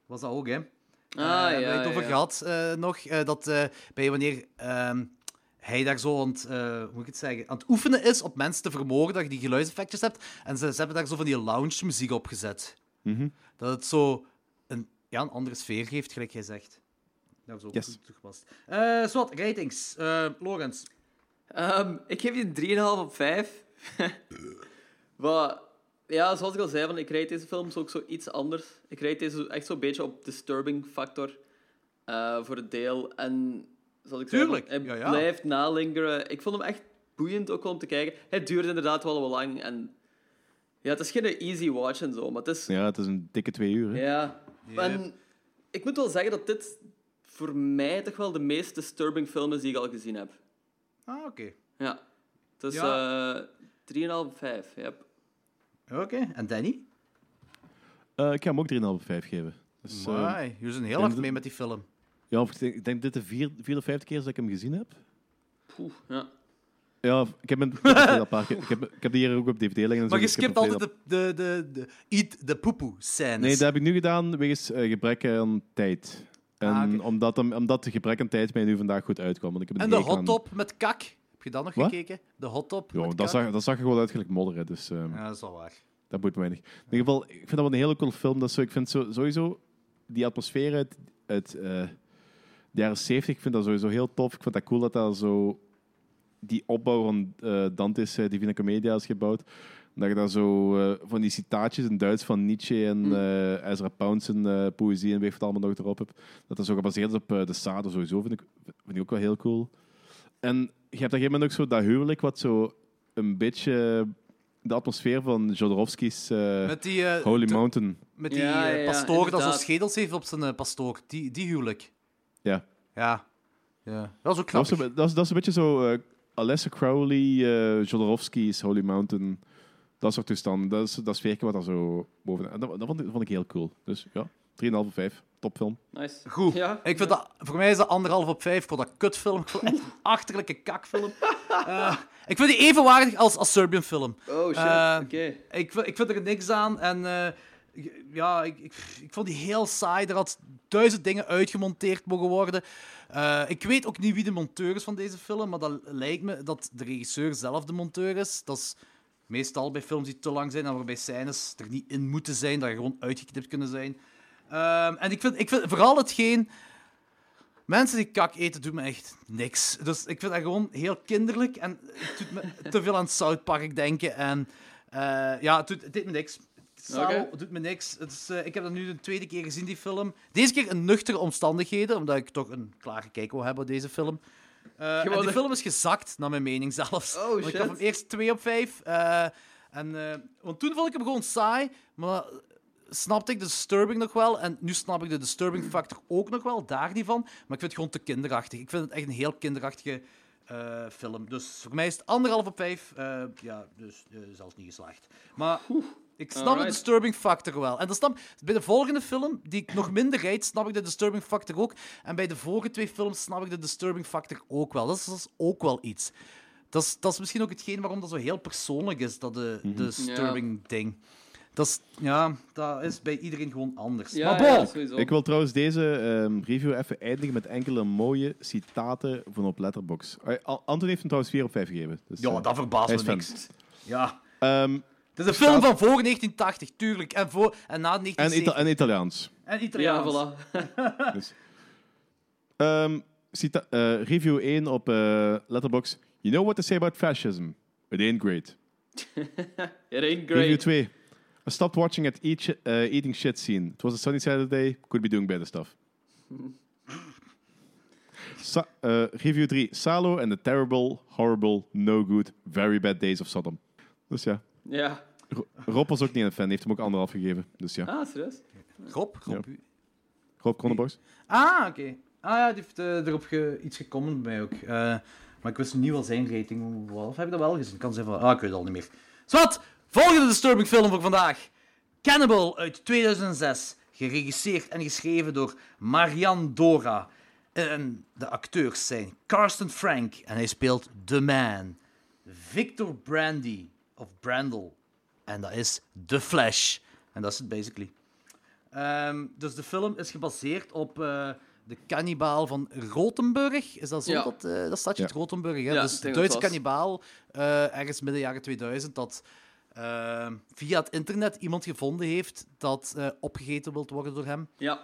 Was dat ook, hè? Ah, Eh, ja, hebben we het over ja. gehad eh, nog. eh, dat eh, bij wanneer ehm, hij daar zo aan het, eh, hoe moet ik het zeggen, aan het oefenen is op mensen te vermoorden, dat je die geluidseffectjes hebt. En ze, ze hebben daar zo van die lounge muziek op gezet. Mhm. Dat het zo een, ja, een andere sfeer geeft, gelijk jij zegt. Dat is ook Yes. goed toegepast. Eh Zwat, ratings. Eh Lorenz. Ehm, ik geef die een 3,5 op 5. Wat, ja, zoals ik al zei, van, ik rijd deze films ook zo iets anders. Ik rijd deze echt zo'n beetje op disturbing factor eh, voor het deel. En zoals ik Tuurlijk, zei, hij ja, ja. blijft nalingeren. Ik vond hem echt boeiend ook om te kijken. Het duurde inderdaad wel wel lang. En ja, het is geen easy watch en zo, maar het is... Ja, het is een dikke twee uur. Hè? Ja. En ik moet wel zeggen dat dit voor mij toch wel de meest disturbing film is die ik al gezien heb. Ah, oké. Ja. Ja. eh 3,5 op 5. Yep. Oké, en Danny? Eh, ik ga hem ook 3,5 op 5 geven. Dus, eh, Amai, jullie zijn heel hard de- mee met die film. ja, of ik denk, ik denk dit de vier, vierde of vijfde keer dat ik hem gezien heb. Poeh, ja. Ja, ik heb, hem, ik heb, hem een paar keer- ik heb, ik heb die hier ook op DVD liggen. En zo, Maar je dus skipt altijd de, de, de, de eat the poepoe scènes. Nee, dat heb ik nu gedaan wegens eh, gebrek aan tijd. En Ah, omdat, hem- omdat de gebrek aan tijd mij nu vandaag goed uitkwam. Want ik heb En de hot top met kak. Heb je dat nog Wat? gekeken? De hot top Ja, dat, zag, dat zag er gewoon uit gelijk modder. Dus ehm, Ja, dat is wel waar. dat boeit me weinig. In ieder geval, ik vind dat wel een hele cool film. Dat zo, ik vind zo, sowieso die atmosfeer uit, uit eh, de jaren 70, ik vind dat sowieso heel tof. Ik vind dat cool dat dat zo die opbouw van eh, Dante's uh, Divina Commedia is gebouwd. Dat je daar zo eh, van die citaatjes in Duits van Nietzsche en eh Ezra Pound zijn eh, poëzie en weet wat allemaal nog erop hebt. Dat dat zo gebaseerd is op eh, de Sade sowieso, vind ik, vind ik ook wel heel cool. En je hebt op een gegeven moment ook zo dat huwelijk wat zo een beetje de atmosfeer van Jodorowsky's eh, Met die, eh, Holy de- Mountain. Met die Ja, eh, ja, ja, pastoor dat zo inderdaad. schedels heeft op zijn eh, pastoor. Die, die huwelijk. Ja. Ja. ja. Dat is ook Dat een- dat, is, dat is een beetje zo eh Alessa Crowley, Jodorowsky's Holy Mountain. Dat soort toestanden. Dat is dat sfeerke wat daar zo boven... En dat, dat, vond ik, dat vond ik heel cool. Dus ja, 3,5 of 5. Topfilm. Nice. Goed. Ja. Ik vind dat, voor mij is dat anderhalf op vijf. Ik vond dat kutfilm. Ik vond het echt een achterlijke kakfilm. Eh, ik vind die evenwaardig als, als Serbian film. Oh shit, Eh, oké. Ik, vind- ik vind er niks aan. En eh, ik- ja, ik, ik, ik vond die heel saai. Er had duizend dingen uitgemonteerd mogen worden. Eh, ik weet ook niet wie de monteur is van deze film, maar dat lijkt me dat de regisseur zelf de monteur is. Dat is meestal bij films die te lang zijn en waarbij scènes er niet in moeten zijn, dat er gewoon uitgeknipt kunnen zijn. Ehm, en ik vind, ik vind vooral hetgeen... Mensen die kak eten, doet me echt niks. Dus ik vind dat gewoon heel kinderlijk. En het doet me te veel aan South Park denken. En eh, ja, het, doet, het deed me niks. Het doet me niks. Het eh, ik heb dat nu de tweede keer gezien, die film. Deze keer in nuchtere omstandigheden, omdat ik toch een klare kijk wil hebben op deze film. En wou die film is gezakt, naar mijn mening zelfs. Oh, Want Ik shit. hem eerst 2 op 5. en, want toen vond ik hem gewoon saai, maar snapte ik de disturbing nog wel. En nu snap ik de disturbing factor ook nog wel, daar niet van. Maar ik vind het gewoon te kinderachtig. Ik vind het echt een heel kinderachtige eh, film. Dus voor mij is het anderhalf op vijf. Eh, ja, dus eh, zelfs niet geslaagd. Maar ik snap de disturbing factor wel. En dat snap, bij de volgende film, die ik nog minder rijd, snap ik de disturbing factor ook. En bij de vorige twee films snap ik de disturbing factor ook wel. Dat is, dat is ook wel iets. Dat is, dat is misschien ook hetgeen waarom dat zo heel persoonlijk is, dat de, de disturbing ding. Dat is, ja, dat is bij iedereen gewoon anders. Ja, maar bon, ja, sowieso. Ik wil trouwens deze ehm, review even eindigen met enkele mooie citaten van op Letterboxd. Al- Anton heeft hem trouwens 4 op 5 gegeven. Dus, ja, eh, dat verbaast me niks. Ja. Ehm, Het is een film van voor 1980, tuurlijk. En, voor, en na en, Ita 1970. en Italiaans. En Ja, Italiaans. voilà. Dus. Ehm, cita- eh, review 1 op eh Letterboxd. You know what to say about fascism? It ain't great. It ain't Review great. 2. I stopped watching at eat shi- uh, eating shit scene. It was a sunny Saturday. Could be doing better stuff. Sa- uh, review 3. Salo and the terrible, horrible, no good, very bad days of Sodom. Dus ja. Ja. Ro- Rob was ook niet een fan. heeft hem ook anderhalf gegeven. Dus ja. Ah, serieus? Rob? Rob Ja. Rob Cronenbox. Ah, oké. Ah ja, die heeft eh, erop ge- iets gekomen bij mij ook. Eh, maar ik wist niet wel zijn rating was. Of heb ik dat wel gezien? Kan zijn van... Ah, ik weet het al niet meer. Zwat! Volgende disturbing film voor vandaag. Cannibal uit 2006. Geregisseerd en geschreven door Marian Dora. En de acteurs zijn Karsten Frank. En hij speelt The Man. Victor Brandy. Of Brandel. En dat is The Flash. En dat is het basically. Ehm, dus de film is gebaseerd op eh, de kannibaal van Rotenburg. Is dat zo? Ja. Dat, eh, dat stadje, Ja. het Rotenburg. Hè? Ja, dus Duitse kannibaal, eh, ergens midden jaren 2000, dat eh, via het internet iemand gevonden heeft dat eh, opgegeten wilt worden door hem. Ja.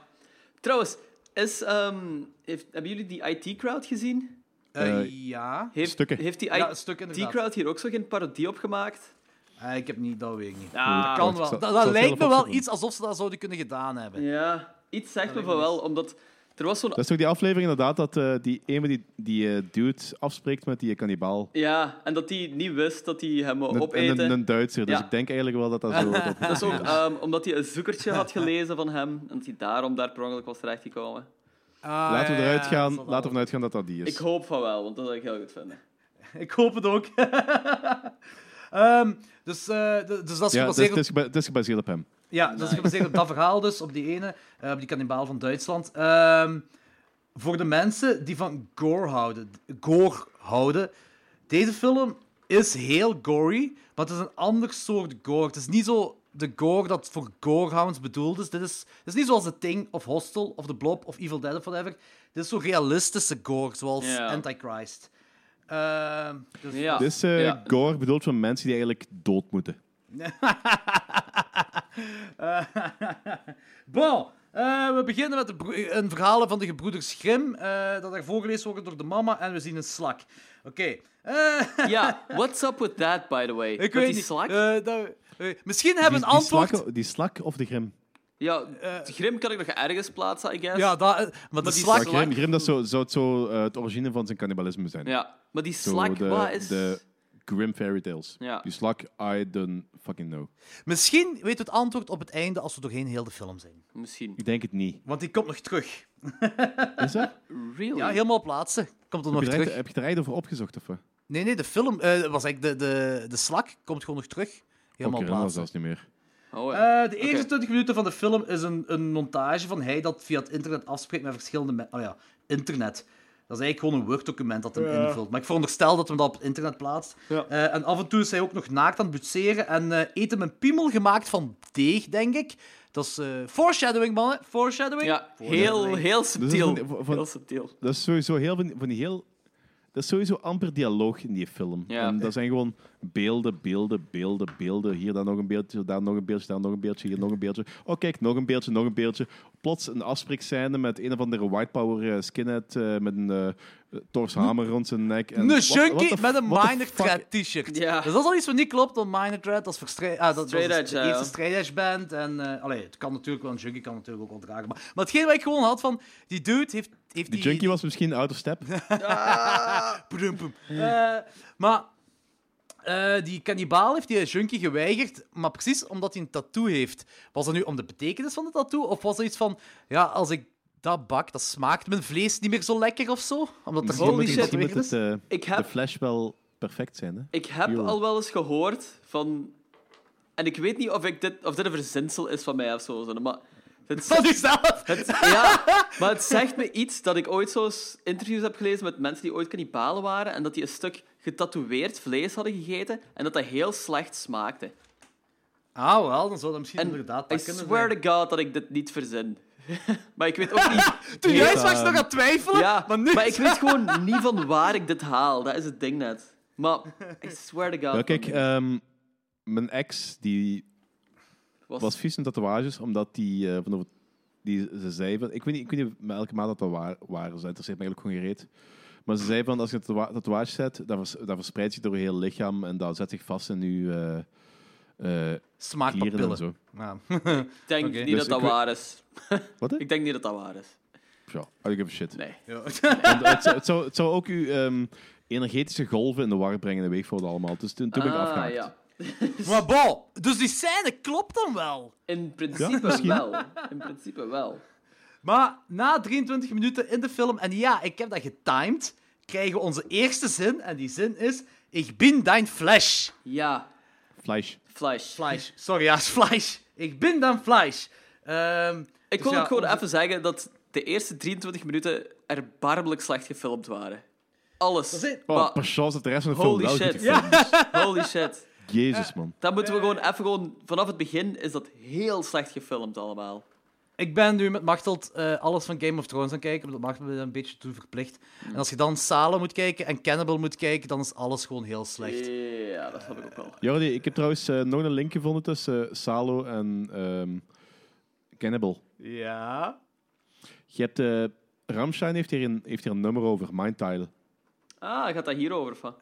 Trouwens, is, ehm, heeft, hebben jullie die IT-crowd gezien? Eh, Eh, ja. Heeft, Stukken. heeft die Ja. IT-crowd hier ook zo geen parodie op gemaakt? Eh, ik heb niet, dat weet ik niet. Ah, dat kan wel. zal- Dat, ik dat zal lijkt me wel iets alsof ze dat zouden kunnen gedaan hebben. Ja, iets zegt me van me wel, omdat er was zo'n... Dat is toch die aflevering inderdaad dat eh, die ene die, die eh, dude afspreekt met die kannibaal. Ja, en dat hij niet wist dat hij hem wou Een, opeten. een, een Duitser. Dus Ja. ik denk eigenlijk wel dat dat zo... dat- Dat is ook ehm, omdat hij een zoekertje had gelezen van hem en dat hij daarom daar per ongeluk was terechtgekomen. Ah, laten we ja, eruit ja, gaan. dat zal laten we wel. ervan uitgaan dat dat die is. Ik hoop van wel, want dat zou ik heel goed vinden. Ik hoop het ook. Ehm, dus, eh, d- dus dat is ja, het gebaseerd is, op het, is geba- het is gebaseerd op hem. Ja, dat is gebaseerd op dat verhaal dus, op die ene, eh, op die kannibaal van Duitsland. Ehm, voor de mensen die van gore houden, gore houden, deze film is heel gory, maar het is een ander soort gore. Het is niet zo de gore dat voor gorehounds bedoeld is. Dit is, het is niet zoals The Thing, of Hostel, of The Blob, of Evil Dead, of whatever. Dit is zo realistische gore, zoals. Antichrist. Ehm, dus Ja. Dit is eh, Ja. gore bedoeld voor mensen die eigenlijk dood moeten. Eh, bon, eh, we beginnen met een verhaal van de gebroeders Grimm, eh, dat er voorgelezen wordt door de mama, en we zien een slak. Oké. eh, Ja, what's up with that, by the way? ik Met weet die niet. slak? eh, dat- misschien hebben we een antwoord. slak, die slak of de grim? Ja, de grim kan ik nog ergens plaatsen, I guess. Ja, dat, maar de die slak. Maar grim, grim dat zou, zou het zo het origine van zijn cannibalisme zijn. Ja, maar die Zo slak, de, wat is... de grim fairy tales. Ja. Die slak, I don't fucking know. Misschien weten we het antwoord op het einde als we doorheen heel de film zijn. Misschien. Ik denk het niet. Want die komt nog terug. Is dat? Really? Ja, helemaal plaatsen. Komt er Heb nog je, er, terug. heb je er eigenlijk over opgezocht? Of wat? Nee, nee, de film eh, was eigenlijk de, de, de slak komt gewoon nog terug. Helemaal was plaatsen. zelfs niet meer. Oh, ja. Eh, de eerste Oké. 20 minuten van de film is een, een montage van hij dat via het internet afspreekt met verschillende mensen. Oh ja, internet. Dat is eigenlijk gewoon een Word-document dat hem invult. Maar ik veronderstel dat hem dat op het internet plaatst. Ja. Eh, en af en toe is hij ook nog naakt aan het butseren en eh eet hem een piemel gemaakt van deeg, denk ik. Dat is eh, foreshadowing, mannen. Foreshadowing. Ja, heel, heel subtiel. van- van- Heel subtiel. Dat is sowieso heel van, van die heel... Dat is sowieso amper dialoog in die film. Ja. En dat zijn gewoon beelden, beelden, beelden, beelden. Hier dan nog een beeldje, daar nog een beeldje, daar nog een beeldje, hier nog een beeldje. Oh, kijk, nog een beeldje, nog een beeldje. Plots een afspreekscène met een of andere white power eh, skinhead eh, met een uh, torshamer rond zijn nek. En Een what- junkie met een Minor Threat t-shirt. Dus dat is al iets wat niet klopt, want Minor Threat, dat is voor straight, ah, dat, de ja, eerste straight edge band. En, eh allee, het kan natuurlijk wel, een junkie kan natuurlijk ook wel dragen. Maar, maar hetgeen wat ik gewoon had van, die dude heeft... heeft Die junkie was misschien out of step. Eh, maar eh, die kannibaal heeft die junkie geweigerd, maar precies omdat hij een tattoo heeft. Was dat nu om de betekenis van de tattoo? Of was er iets van, ja, als ik dat bak, dan smaakt mijn vlees niet meer zo lekker of zo? Omdat er Holy shit. misschien moet het, is? eh, Ik heb- de flash wel perfect zijn. Hè? Ik heb Yo. al wel eens gehoord van... En ik weet niet of, ik dit, of dit een verzinsel is van mij of zo. zo, Maar het, Van jezelf? het, ja, maar het zegt me iets dat ik ooit zo eens interviews heb gelezen met mensen die ooit kannibalen waren en dat die een stuk getatoeëerd vlees hadden gegeten en dat dat heel slecht smaakte. Ah, wel, dan zou dat misschien En inderdaad I swear zijn. to God dat ik dit niet verzin. maar ik weet ook niet... Toen jij straks nog aan het twijfelen, Ja, maar nu... ik weet gewoon niet van waar ik dit haal. Dat is het ding net. Maar I swear to God... Kijk, ehm, mijn ex die was, was vies in tatoeages, omdat die, eh, van de, die ze zei... van- Ik weet, niet, ik weet niet met elke maand dat dat waar, waar is. Dat interesseert me eigenlijk gewoon gereed. Maar ze zei van, als je een tatoeage zet, dat, vers, dat verspreidt zich door je hele lichaam en dat zet zich vast in je eh eh, klieren en Smaakpapillen. zo. Ja. Ik denk niet Dus dat dat waar is. Wat? Ik denk niet dat dat waar is. Ja, I don't give a shit. Nee. Ja. Het, zou, het, zou, het zou ook uw ehm, energetische golven in de war brengen en weegvoeren allemaal. Dus toen, toen ben ik Ah, afgehaakt. ja. maar bon, dus die scène klopt dan wel. In principe wel. In principe wel. Maar na 23 minuten in de film, en ja, ik heb dat getimed, krijgen we onze eerste zin. En die zin is: Ik ben dein Fleisch. Ja, Fleisch. Flash. Fleisch. Sorry, ja, is Fleisch. Ik ben dein Fleisch. Ehm, Ik dus wil ja, ook gewoon onze- even zeggen dat de eerste 23 minuten erbarmelijk slecht gefilmd waren. Alles. Dat is het. Oh, Maar- per chance dat de rest van de film holy wel shit. goed gefilmd is. Holy shit. Jezus, man. Dat moeten we gewoon even gewoon... Vanaf het begin is dat heel slecht gefilmd allemaal. Ik ben nu met Machteld eh, alles van Game of Thrones aan het kijken, omdat Machteld me daar een beetje toe verplicht. En als je dan Salem moet kijken en Cannibal moet kijken, dan is alles gewoon heel slecht. Ja, dat snap ik ook wel. Jordi, ik heb trouwens eh, nog een link gevonden tussen eh, Salo en ehm, Cannibal. Ja. Je hebt... eh Ramstein heeft hier, een, heeft hier een nummer over, Mindtile. Ah, gaat dat hierover van?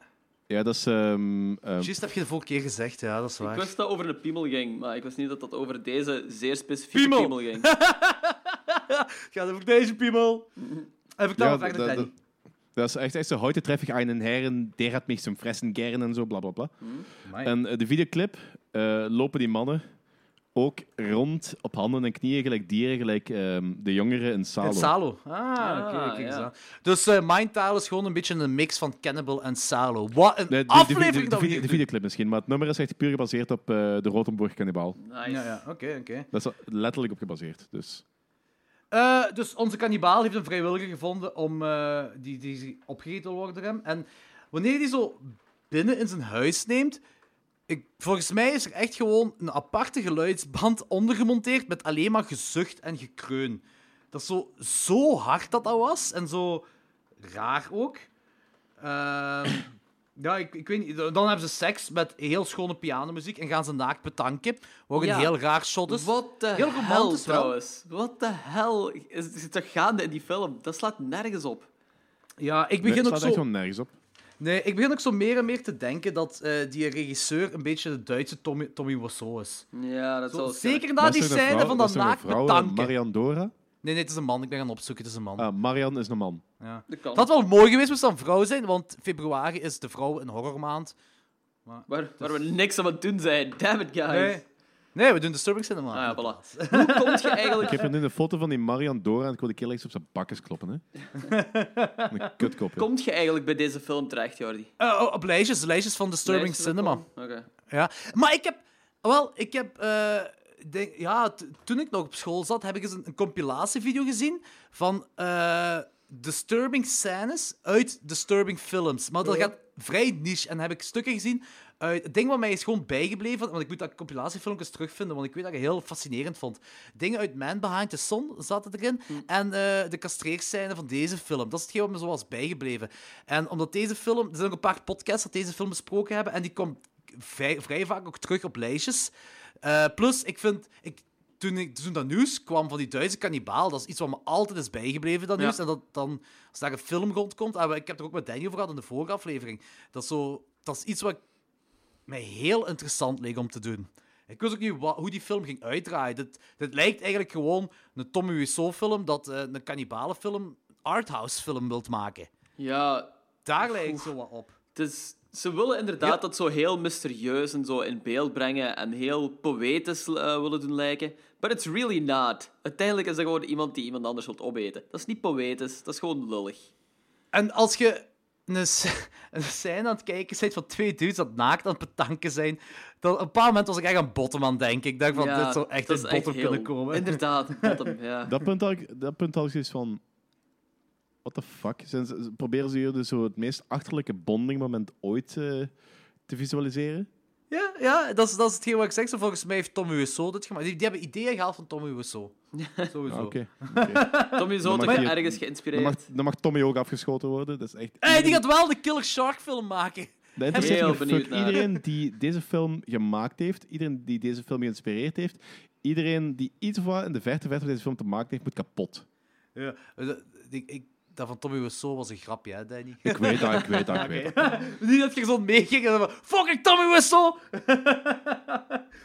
Ja, dat is... ehm, ehm, Juist heb je de vorige keer gezegd, ja, dat is Ik waar. wist dat over een piemel ging, maar ik wist niet dat dat over deze zeer specifieke Piemel. piemel, ging. Ga over deze piemel. Ja, me verder, dat- Danny. dat- Dat is echt, echt zo, heute treffe ich einen Herren, der hat mich zum Fressen gern en zo, bla bla bla. Amai. En eh, de videoclip eh, lopen die mannen ook rond op handen en knieën, gelijk dieren, gelijk ehm, de jongeren in Salo. En Salo. Ah, Ah, oké, ja. Dus eh Mindtale is gewoon een beetje een mix van Cannibal en Salo. Wat een Nee, de, de, aflevering de, de, dat we video- hier de videoclip misschien, maar het nummer is echt puur gebaseerd op eh, de Rotenburg Cannibal. Nice. Ja, ja, oké, oké. Dat is er letterlijk op gebaseerd. Dus. Eh, dus onze kannibaal heeft een vrijwilliger gevonden om, eh, die, die opgegeten wil worden. En wanneer hij die zo binnen in zijn huis neemt, ik, volgens mij is er echt gewoon een aparte geluidsband ondergemonteerd met alleen maar gezucht en gekreun. Dat is zo, zo hard dat dat was en zo raar ook. Ehm, ja, ik, ik weet niet. Dan hebben ze seks met heel schone pianomuziek en gaan ze naakt betanken. Wat Ja. een heel raar shot is. Wat de Heel hel, trouwens. Wat de hel is, is er gaande in die film? Dat slaat nergens op. Ja, ik Nee, begin het ook zo... echt gewoon nergens op. Nee, ik begin ook zo meer en meer te denken dat eh, die regisseur een beetje de Duitse Tommy, Tommy Wiseau is. Ja, dat Zo, zal zeker Maar na die scène vrouw- van dat naakt eh, betanken. Marian Dora. Nee, nee, het is een man. Ik ben gaan opzoeken. Het is een man. Ah, Marian is een man. Ja. Dat had wel mooi geweest moest het een vrouw zijn, want februari is de vrouw een horrormaand. Waar, waar we niks aan het doen zijn. Damn it, guys. Nee. Nee, we doen Disturbing Cinema. Ah, ja, voilà. Hoe komt je Ik eigenlijk... heb hier nu een foto van die Marian Dora en ik wil de keer op zijn bakjes kloppen. Hè. een kutkop. hè. Komt je eigenlijk bij deze film terecht, Jordi? Eh, oh, op lijstjes, lijstjes van Disturbing Lijstjes Cinema. Oké. Ja, maar ik heb... Wel, ik heb... eh, denk, ja, toen ik nog op school zat, heb ik eens een, een compilatievideo gezien van eh, disturbing scènes uit disturbing films. Maar dat gaat vrij niche. En dan heb ik stukken gezien uit... Het ding wat mij is gewoon bijgebleven, want ik moet dat compilatiefilmpjes terugvinden, want ik weet dat ik het heel fascinerend vond. Dingen uit Man Behind the Sun zaten erin. En eh, de castreerscène van deze film. Dat is hetgeen wat me zo was bijgebleven. En omdat deze film... Er zijn ook een paar podcasts dat deze film besproken hebben, en die komt vrij, vrij vaak ook terug op lijstjes. Eh, plus, ik vind... Ik, toen, ik, toen dat nieuws kwam van die Duitse kannibaal, dat is iets wat me altijd is bijgebleven, dat Ja. nieuws. En dat dan, als daar een film rondkomt... en ik heb het er ook met Danny over gehad in de vorige aflevering. Dat is, zo, dat is iets wat mij heel interessant leek om te doen. Ik wist ook niet hoe die film ging uitdraaien. Dit, dit lijkt eigenlijk gewoon een Tommy Wiseau-film dat eh, een kannibalenfilm, arthouse-film wilt maken. Ja, Daar lijkt het zo wat op. dus ze willen inderdaad Ja. dat zo heel mysterieus en zo in beeld brengen en heel poëtisch eh, willen doen lijken. But it's really not. Uiteindelijk is dat gewoon iemand die iemand anders wilt opeten. Dat is niet poëtisch, dat is gewoon lullig. En als je een, een scène aan het kijken bent van twee dudes dat naakt aan het betanken zijn, dan op een bepaald moment was ik echt aan bottom aan het denken. Ik dacht van, Ja, dit zou echt dat in bottom heel- kunnen komen. Inderdaad, bottom, ja. Dat punt had ik, dat punt had ik zoiets van... What the fuck? Zijn proberen ze hier dus zo het meest achterlijke bondingmoment ooit eh, te visualiseren? Ja, ja dat, is, dat is hetgeen wat ik zeg. Zo, volgens mij heeft Tommy Wiseau dit gemaakt. Die, die hebben ideeën gehaald van Tommy Wiseau. Sowieso. Ah, Oké. Tommy toch mag je- ergens Dan geïnspireerd. mag, dan mag Tommy ook afgeschoten worden. Dat is echt... Hey, die gaat wel de Killer Shark film maken. Dat interesseert Heel me benieuwd fuck. naar. Iedereen die deze film gemaakt heeft, iedereen die deze film geïnspireerd heeft, iedereen die iets of wat in de verte verte van deze film te maken heeft, moet kapot. Ja, eh, ik, ik, dat van Tommy Wiseau was een grapje, hè, Danny? Ik weet dat, ik weet dat, ik weet dat. Niet dat je zo meeging en dan van, fucking Tommy Wiseau!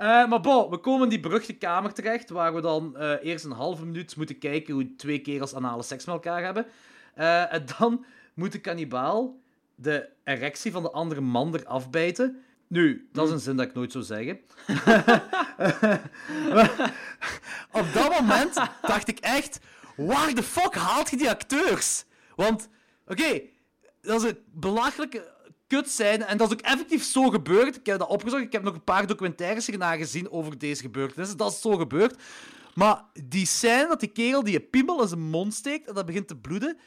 Eh, maar bon, we komen in die beruchte kamer terecht, waar we dan eh, eerst een halve minuut moeten kijken hoe twee kerels anale seks met elkaar hebben. Eh, en dan moet de kannibaal de erectie van de andere man eraf bijten. Nu, dat is een zin dat ik nooit zou zeggen. Op dat moment dacht ik echt, waar de fuck haalt je die acteurs? Want, oké, dat is een belachelijke kut zijn en dat is ook effectief zo gebeurd. Ik heb dat opgezocht, ik heb nog een paar documentaires hierna gezien over deze gebeurtenissen. Dat is zo gebeurd. Maar die scène dat die kerel die een piemel in zijn mond steekt en dat begint te bloeden,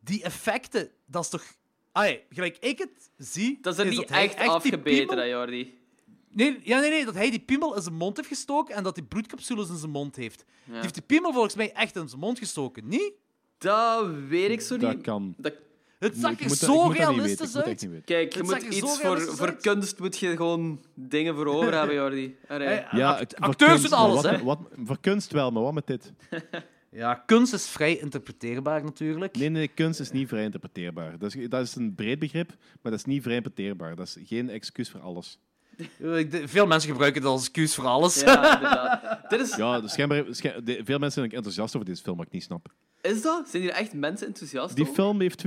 die effecten, dat is toch... Allee, gelijk ik het zie... Dat is er is niet echt afgebeten, piemel- hè, Jordi. Nee, ja, nee, nee, dat hij die piemel in zijn mond heeft gestoken en dat hij bloedcapsules in zijn mond heeft. Die heeft die piemel volgens mij echt in zijn mond gestoken, niet? Dat weet ik zo Dat niet. kan. Dat... Het zag er zo realistisch uit. Kijk, je moet iets voor, voor kunst moet je gewoon dingen voor over hebben, Jordi. Hey, Ja, act- acteurs doen alles, hè? Wat, voor kunst wel, maar wat met dit? Ja, kunst is vrij interpreteerbaar natuurlijk. Nee, nee, kunst is niet vrij interpreteerbaar. Dat is, dat is een breed begrip, maar dat is niet vrij interpreteerbaar. Dat is geen excuus voor alles. Eh, Veel mensen gebruiken het als excuus voor alles. Ja, inderdaad. Dit is... Ja, dus schijnbaar, schijn- de- veel mensen zijn enthousiast over deze film, wat ik niet snap. is dat? Zijn hier echt mensen enthousiast Die over? film heeft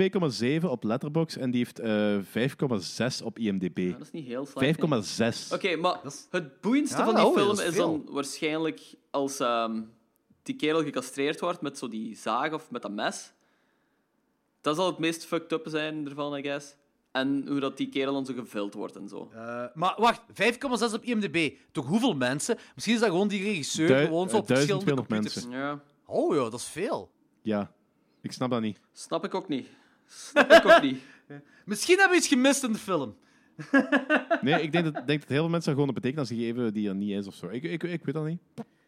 2,7 op Letterboxd en die heeft eh 5,6 op IMDb. Ja, dat is niet heel slecht. nee. 5,6. Oké, maar het boeiendste Ja, van die oh, film is is, veel. dan waarschijnlijk als ehm, die kerel gecastreerd wordt met zo die zaag of met dat mes. Dat zal het meest fucked up zijn ervan, I guess. En hoe dat die kerel dan zo gevuld wordt en zo. Eh, maar wacht, 5,6 op IMDb. Toch hoeveel mensen? Misschien is dat gewoon die regisseur gewoon zo op eh, verschillende 1200 computers. Ja, Oh ja, dat is veel. Ja, ik snap dat niet. snap ik ook niet. Snap ik ook niet. Misschien hebben we iets gemist in de film. Nee, ik denk dat, denk dat heel veel mensen dat gewoon een betekenis geven die er niet is of zo. Ik, ik, ik weet dat niet.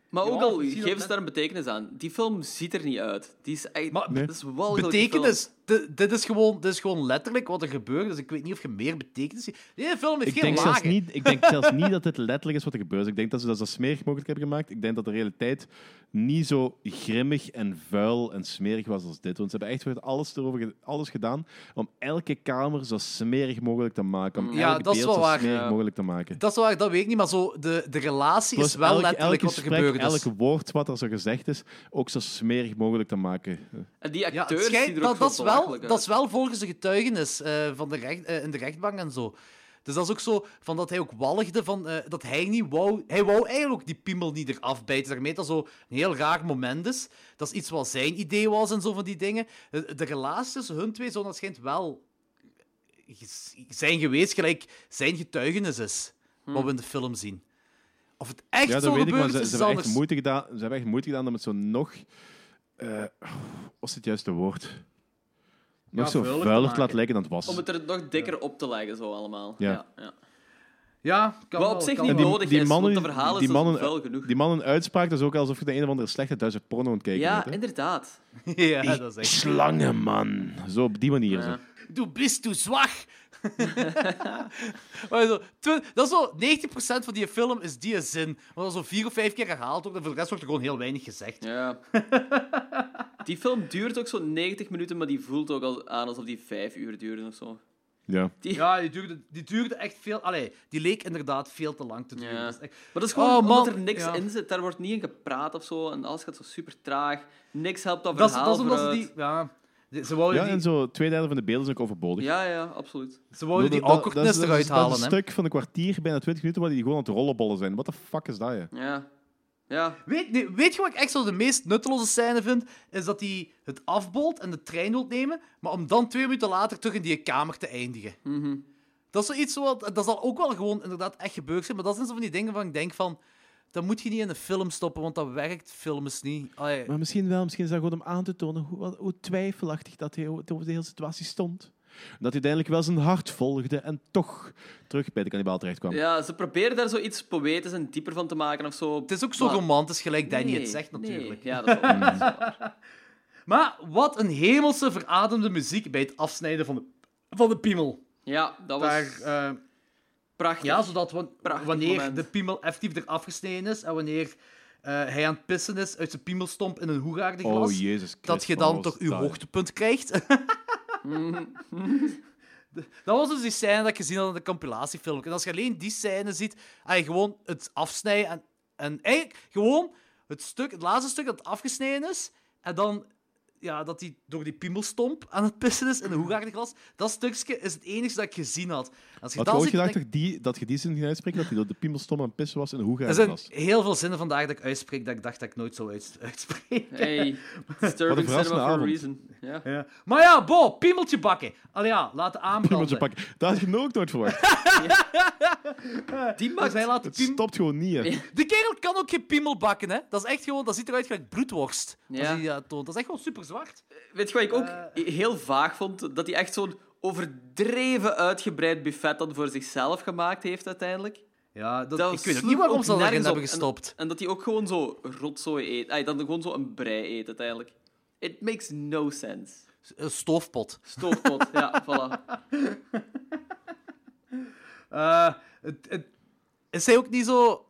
Maar ook Ja, al geven ze daar een betekenis aan. Die film ziet er niet uit. Die is echt... Maar Nee. Dat is walgelijk, die Betekenis, di- dit is, gewoon, dit is gewoon letterlijk wat er gebeurt. Dus ik weet niet of je meer betekenis ziet. Deze film heeft Ik geen denk, zelfs niet, ik denk zelfs niet dat dit letterlijk is wat er gebeurt. Ik denk dat ze dat zo smerig mogelijk hebben gemaakt. Ik denk dat de realiteit niet zo grimmig en vuil en smerig was als dit. Want ze hebben echt weer alles, erover, alles gedaan om elke kamer zo smerig mogelijk te maken. Om Ja, elk dat is beeld wel zo waar. smerig Ja. mogelijk te maken. Dat is waar, dat weet ik niet, maar zo, de, de relatie Plus is wel elk- letterlijk elk wat er gesprek, gebeurd is. Elk woord wat er zo gezegd is, ook zo smerig mogelijk te maken. En die Ja, acteurs schijnt- zien er dat, ook dat, is zo wel, dat is wel volgens de getuigenis eh, van de recht, eh, in de rechtbank en zo. Dus dat is ook zo van dat hij ook walgde van eh, dat hij niet wou. Hij wou eigenlijk ook die piemel niet eraf bijten. Daarmee dat zo een heel raar moment is. Dat is iets wat zijn idee was en zo van die dingen. De, de relatie tussen hun twee zou dat schijnt wel zijn geweest, gelijk zijn getuigenis is. Wat we in de film zien. Of het echt Ja, zo dat weet ik, maar gebeurd ze, is, ze is hebben echt anders. moeite gedaan. Ze hebben echt moeite gedaan om het zo nog. eh wat is het juiste woord? Nog Ja, zo vuilig te laten lijken dan het was. Om het er nog dikker op te leggen, zo allemaal. Ja. Ja, ja. Ja, kan Wat wel, op zich kan niet wel. nodig is, want de verhalen die zijn mannen, vuil genoeg. Die mannen uitspraak, dat is ook alsof je de een of andere slechte Duitse porno aan het kijken Ja, bent. inderdaad. Ja, dat is echt... Slangenman. Zo op die manier. Ja. Zo. Du bist du zwak. maar zo, dat is zo, 90% van die film is die zin. Want dat zo vier of vijf keer herhaald wordt en voor de rest wordt er gewoon heel weinig gezegd. Ja. die film duurt ook zo'n 90 minuten, maar die voelt ook al aan alsof die 5 uur duurde of zo. Ja. Die... Ja, die duurde, die duurde echt veel... Allee, die leek inderdaad veel te lang te duren. Ja. Dat is echt- Maar dat is gewoon Oh, omdat man. er niks Ja. in zit. Daar wordt niet in gepraat of zo. En alles gaat zo super traag. Niks helpt dat Dat is, verhaal dat is omdat ze vooruit. die... Ja, ze ja, die, en zo twee derde van de beelden zijn ook overbodig. Ja, ja, absoluut. ze wouden die Dat- dat- awkwardness dat eruit dat is- halen, Dat is hè. een stuk van een kwartier, bijna 20 minuten, waar die gewoon aan het rollenbollen zijn. What the fuck is dat, ja? Ja. Ja. Weet, nee, weet je wat ik echt zo de meest nutteloze scène vind? Is dat hij het afbolt en de trein wilt nemen, maar om dan twee minuten later terug in die kamer te eindigen. Mhm. Dat is zoiets wat, dat zal ook wel gewoon inderdaad echt gebeurd zijn, maar dat zijn zo van die dingen van ik denk van, dat moet je niet in een film stoppen, want dat werkt films niet. Allee, Maar misschien wel, misschien is dat gewoon om aan te tonen hoe, hoe twijfelachtig dat hij over de hele situatie stond. Dat hij uiteindelijk wel zijn hart volgde en toch terug bij de kannibaal terecht kwam. ja, ze proberen daar zoiets poëtisch en dieper van te maken of zo. het is ook zo Maar- romantisch, gelijk Danny Nee, het zegt nee. natuurlijk. Ja, dat is wel waar, dat is wel waar. Maar wat een hemelse verademde muziek bij het afsnijden van de, van de piemel. Ja, dat was Daar, eh, prachtig. Ja, zodat Prachtig wanneer moment. de piemel effectief eraf gesneden is en wanneer eh, hij aan het pissen is uit zijn piemelstomp in een hoegaardenglas, Oh, Jezus dat je dan toch je dat? hoogtepunt krijgt. Dat was dus die scène dat ik gezien had in de compilatiefilm. En als je alleen die scène ziet, en je gewoon het afsnijden en, en eigenlijk gewoon het, stuk, het laatste stuk dat afgesneden is, en dan ja, dat hij door die piemelstomp aan het pissen is in de hoegaardenglas, dat stukje is het enige dat ik gezien had. Als je Had je dat ooit gedacht denk- dat, die, dat je die zin ging uitspreken? Dat hij door de piemelstom aan het pissen was in de er hoegaard zijn was? heel veel zinnen vandaag dat ik uitspreek dat ik dacht dat ik nooit zou uits- uitspreken. Hey, disturbing cinema for a reason. Ja. Ja. Maar ja, Bo, piemeltje bakken. Allee ja, laten aanbranden. Piemeltje pakken. Dat had je nooit nooit verwacht. Die Dus maakt... hij laat Het stopt gewoon niet. hè. Die kerel kan ook geen piemel bakken, hè. Dat is echt gewoon... Dat ziet eruit gelijk bloedworst. Ja. dat toont. Dat is echt gewoon super zwart. Weet je wat ik ook Eh. heel vaag vond? Dat hij echt zo'n overdreven uitgebreid buffet dan voor zichzelf gemaakt heeft uiteindelijk. Ja, dat, Dat ik weet ook niet waarom ze dat hebben op. gestopt. En dat hij ook gewoon zo rotzooi eet. Ay, dan gewoon zo een brei eet uiteindelijk. It makes no sense. Een stoofpot. Stoofpot, ja, voilà. Eh, het, het, is hij ook niet zo...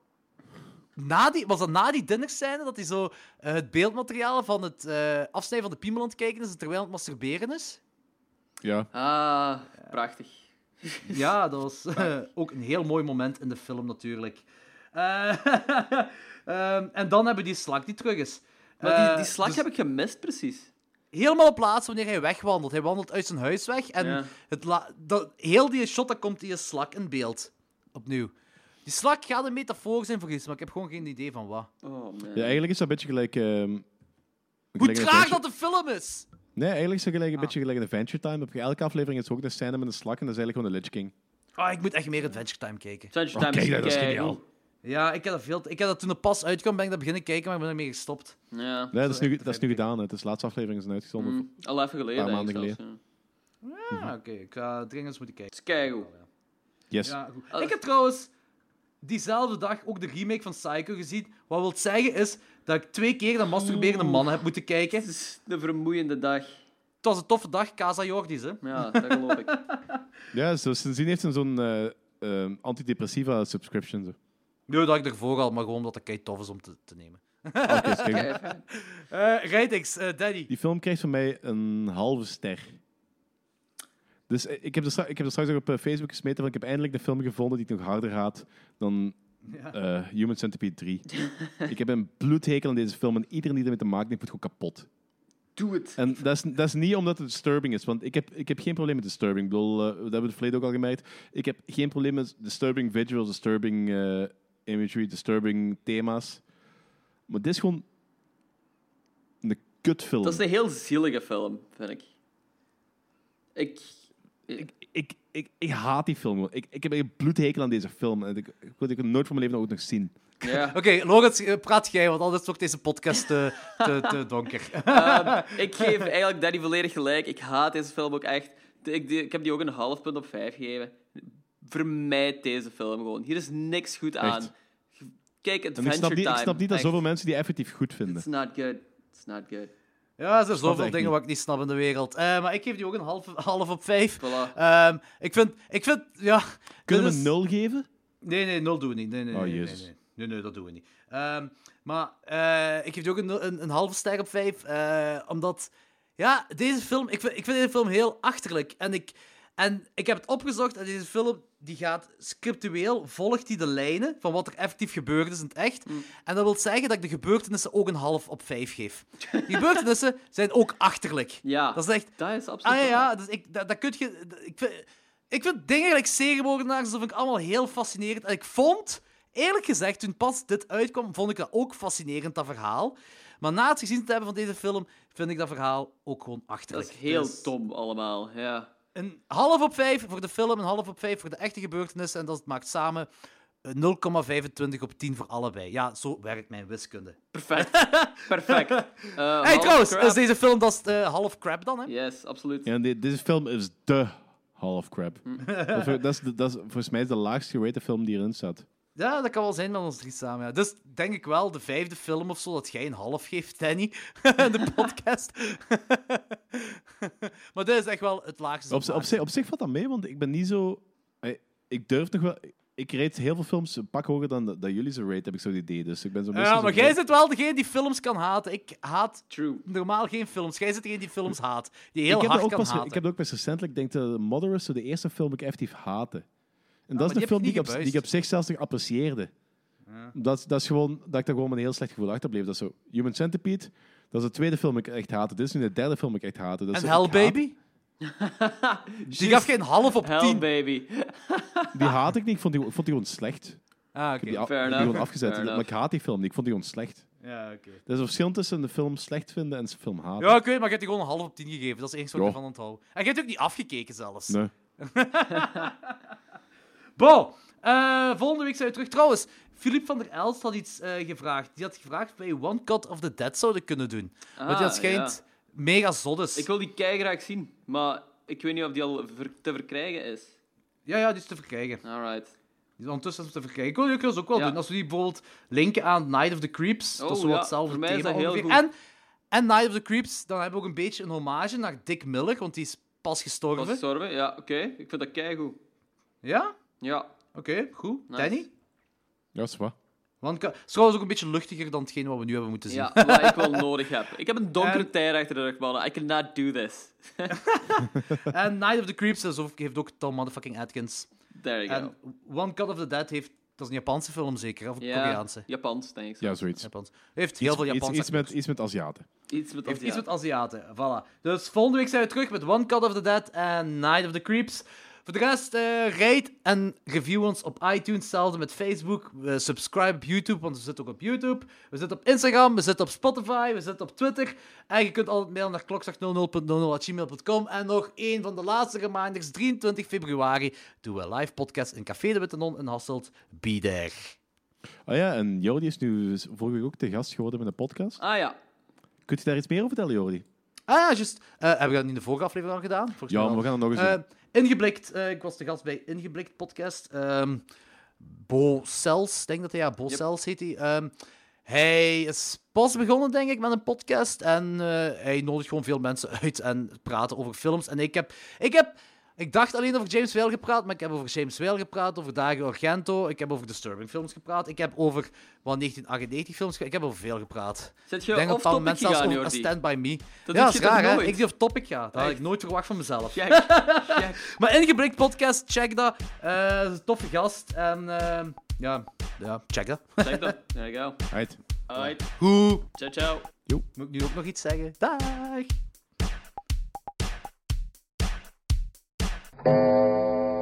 Na die, was dat na die dinnerscène dat hij zo eh, het beeldmateriaal van het eh, afsnijden van de piemel aan het kijken is terwijl het masturberen is? Ja. Ah, prachtig. Ja, dat was eh, ook een heel mooi moment in de film natuurlijk. Eh, ehm, en dan hebben we die slak die terug is. Maar die, die slag dus heb ik gemist, precies. helemaal op plaats wanneer hij wegwandelt. Hij wandelt uit zijn huis weg en Ja. het la- dat, heel die shot, dan komt die slak in beeld. Opnieuw. Die slak gaat een metafoor zijn voor iets, maar ik heb gewoon geen idee van wat. Oh, man. ja, eigenlijk is dat een beetje gelijk... ehm, Hoe gelijk een traag adventure- dat de film is! Nee, eigenlijk is het gelijk, een Ah. beetje gelijk een Adventure Time. Op elke aflevering is ook een scène met een slak en dat is eigenlijk gewoon de Lich King. Ah, ik moet echt meer Adventure Time kijken. Adventure Oh, Time kijk, dat is keigoed. geniaal. Ja, ik heb dat, veel, ik heb dat toen het pas uitkwam, ben ik dat beginnen kijken, maar ik ben ermee gestopt. Ja. Nee, dat is, nu, echt dat is nu gedaan. hè. Het is de laatste aflevering is uitgezonden. Mm, al even geleden, Een paar maanden eigenlijk zelfs, ja. Ja, oké. Ik ga dringend eens moeten kijken. Het is keigoed. Yes. Ja, goed. Ik heb trouwens diezelfde dag ook de remake van Psycho gezien. Wat wil zeggen is dat ik twee keer naar masturberende mannen heb moeten kijken. Het is een vermoeiende dag. Het was een toffe dag, Casa Jordis, hè. Ja, dat geloof ik. Ja, zo, sindsdien heeft ze zo'n eh, eh, antidepressiva subscription. Zo. Nee, dat ik ervoor al, maar gewoon omdat het kei tof is om te, te nemen. Oké. Eh Rijtix, eh Danny. Die film krijgt van mij een halve ster. Dus eh, ik heb er, stra- ik heb er straks ook op eh, Facebook gesmeten van ik heb eindelijk de film gevonden die ik nog harder haat dan eh, Human Centipede 3. ik heb een bloedhekel aan deze film en iedereen die ermee te maken heeft, moet gewoon kapot. Doe het. En dat is, dat is niet omdat het disturbing is, want ik heb, ik heb geen probleem met disturbing. Ik bedoel, dat hebben we het verleden ook al gemerkt. Ik heb geen probleem met disturbing visuals, disturbing eh, imagery, disturbing thema's. Maar dit is gewoon een kutfilm. Dat is een heel zielige film, vind ik. Ik... ik, ik, ik, ik haat die film. gewoon. Ik, ik heb een bloedhekel aan deze film. En ik, ik wil die nooit van mijn leven ook nog zien. Ja. Oké, Lorenz, eh, praat jij, want anders wordt deze podcast te, te, te donker. Ehm, ik geef eigenlijk Danny volledig gelijk. Ik haat deze film ook echt. Ik, die- ik heb die ook een half punt op vijf gegeven. Vermijd deze film gewoon. Hier is niks goed aan. Echt. Kijk, En Adventure ik snap niet, ik Time. snap niet dat Echt. zoveel mensen die effectief goed vinden. It's not good. It's not good. Ja, er zijn zoveel dingen niet. wat ik niet snap in de wereld. Eh, maar ik geef die ook een half, half op vijf. Voilà. Ehm, ik vind, ik vind, ja... Kunnen we is- nul geven? Nee, nee, nul doen we niet. Nee, nee, Oh, nee, Jezus. Nee, nee, nee, dat doen we niet. Ehm, maar eh, ik geef die ook een, een halve ster op vijf. eh, omdat, ja, deze film... Ik vind, ik vind deze film heel achterlijk. En ik, en ik heb het opgezocht en deze film die gaat scriptueel, volgt die de lijnen van wat er effectief gebeurd is in het echt. En dat wil zeggen dat ik de gebeurtenissen ook een half op vijf geef. Die gebeurtenissen zijn ook achterlijk. Ja, Dat is echt... dat is absoluut Ah ja, ja dus ik, dat, dat kun je... Ik vind, ik vind dingen gelijk seriemoordenaars, dat vind ik allemaal heel fascinerend. En ik vond, eerlijk gezegd, toen pas dit uitkwam, vond ik dat ook fascinerend, dat verhaal. Maar na het gezien te hebben van deze film, vind ik dat verhaal ook gewoon Dat achterlijk. is heel Dus dom allemaal, ja. Een half op vijf voor de film, een half op vijf voor de echte gebeurtenissen. En dat maakt samen eh, 0,25 op 10 voor allebei. Ja, zo werkt mijn wiskunde. Perfect. Perfect. Eh, hey, trouwens, crap. is deze film dat is eh, half crap dan, hè? Yes, absoluut. Ja, deze film is de half crap. Hm. dat, is, dat, is, de- dat is volgens mij is de laagst gerate film die erin staat. Ja, dat kan wel zijn met ons drie samen. Ja. Dus denk ik wel de vijfde film of zo dat jij een half geeft, Danny, de podcast. maar dit is echt wel het laagste. Op, op, zich, op zich valt dat mee, want ik ben niet zo... Ik durf nog wel... ik rate heel veel films een pak hoger dan dat jullie ze rate, heb ik zo het idee. Dus ik ben zo Ja, maar jij zit wel degene die films kan haten. Ik haat True. normaal geen films. Jij zit degene die films haat. Die heel ik heb, hard kan pas, haten. ik heb ook pas recentelijk, ik denk dat Mother is zo de eerste film ik effectief haatte. En maar dat is die een film die ik, op, die ik op zich zelfs nog apprecieerde. Dat, dat is gewoon, dat ik daar gewoon met een heel slecht gevoel achter bleef. Dat is zo, Human Centipede, dat is de tweede film die ik echt haatte. Dit is nu de derde film die ik echt haatte. Dat is En zo, Hell ik haat- Baby? Die gaf geen half op Hell, tien. baby. Die haat ik niet, ik vond die, ik vond die gewoon slecht. Ah, Ik heb oké. die, Fair heb die enough. gewoon afgezet. Fair Maar ik haat die film niet, ik vond die gewoon slecht. Ja, oké. Er is een verschil tussen de film slecht vinden en de film haten. Ja, ik weet, maar je hebt die gewoon een half op tien gegeven. Dat is het enige wat ik Ja. ervan onthoud. En je hebt ook niet afgekeken zelfs. Nee. Bo, eh, volgende week zijn we terug. Trouwens, Philippe van der Elst had iets eh, gevraagd. Die had gevraagd of wij One Cut of the Dead zouden kunnen doen. Want Ah, dat schijnt mega zot is. Ik wil die graag zien, maar ik weet niet of die al te verkrijgen is. Ja, ja, die is te verkrijgen. Alright. Die is ondertussen te verkrijgen. Ik wil die ook wel Ja. doen. Als we die bijvoorbeeld linken aan Night of the Creeps. dat is Oh, ja, hetzelfde voor mij is thema heel goed. En, en Night of the Creeps, dan hebben we ook een beetje een hommage naar Dick Miller, want die is pas gestorven. Was zorgen? Ja, oké. Ik vind dat keigoed. Ja? Ja. Oké, goed. Nice. Danny? Ja, is waar. Want het is trouwens ook een beetje luchtiger dan hetgeen wat we nu hebben moeten zien. Ja, wat ik wel nodig heb. Ik heb een donkere En- tijd achter de rug, mannen. I cannot do this. En Night of the Creeps is ook- heeft ook Tom motherfucking Atkins. There you En One Cut of the Dead heeft... Dat is een Japanse film zeker, of go. een Ja, Koreaanse? Japans, denk ik. Ja, zoiets. Japans. Heeft heel veel Japanse iets, met, iets met Aziaten. Iets met Heeft iets met. Aziaten. Voilà. Dus volgende week zijn we terug met One Cut of the Dead en Night of the Creeps. Voor de rest, eh rate en review ons op iTunes, hetzelfde met Facebook. We subscribe op YouTube, want we zitten ook op YouTube. We zitten op Instagram, we zitten op Spotify, we zitten op Twitter. En je kunt altijd mailen naar klokslag00.00.gmail.com. En nog één van de laatste reminders, 23 februari doen we een live podcast in Café de Witte Non in Hasselt. Be there. Oh ja, en Jordi is nu vorige week ook te gast geworden met een podcast. Ah ja. Kunt je daar iets meer over vertellen, Jordi? Ah ja, juist. Eh, hebben we dat in de vorige aflevering al gedaan? Volgens Ja, maar we gaan het nog eens doen. Ingeblikt. eh, ik was de gast bij Ingeblikt podcast. Ehm, Bo Cels, denk dat hij, ja, Bo Yep. Cels heet hij. Ehm, hij is pas begonnen, denk ik, met een podcast. En hij nodigt gewoon veel mensen uit en praten over films. En ik heb, ik heb, ik dacht alleen over James Whale gepraat, maar ik heb over James Whale gepraat, over Dario Argento. Ik heb over Disturbing films gepraat. Ik heb over wat 1998 films ge- Ik heb over veel gepraat. Zet Ik je denk op topic moment zelfs over A? Stand By Me. Dat ja, dat is raar, hè? Ik die op topic ga. Dat had ik nooit verwacht van mezelf. Check. Check. Maar Ingeblikt podcast, check dat. Eh, dat een toffe gast. En eh, ja, ja, check dat. Check dat. There you go. Right. Alright. Hoe? Ciao, ciao. Moet ik nu ook nog iets zeggen? Dag! thank you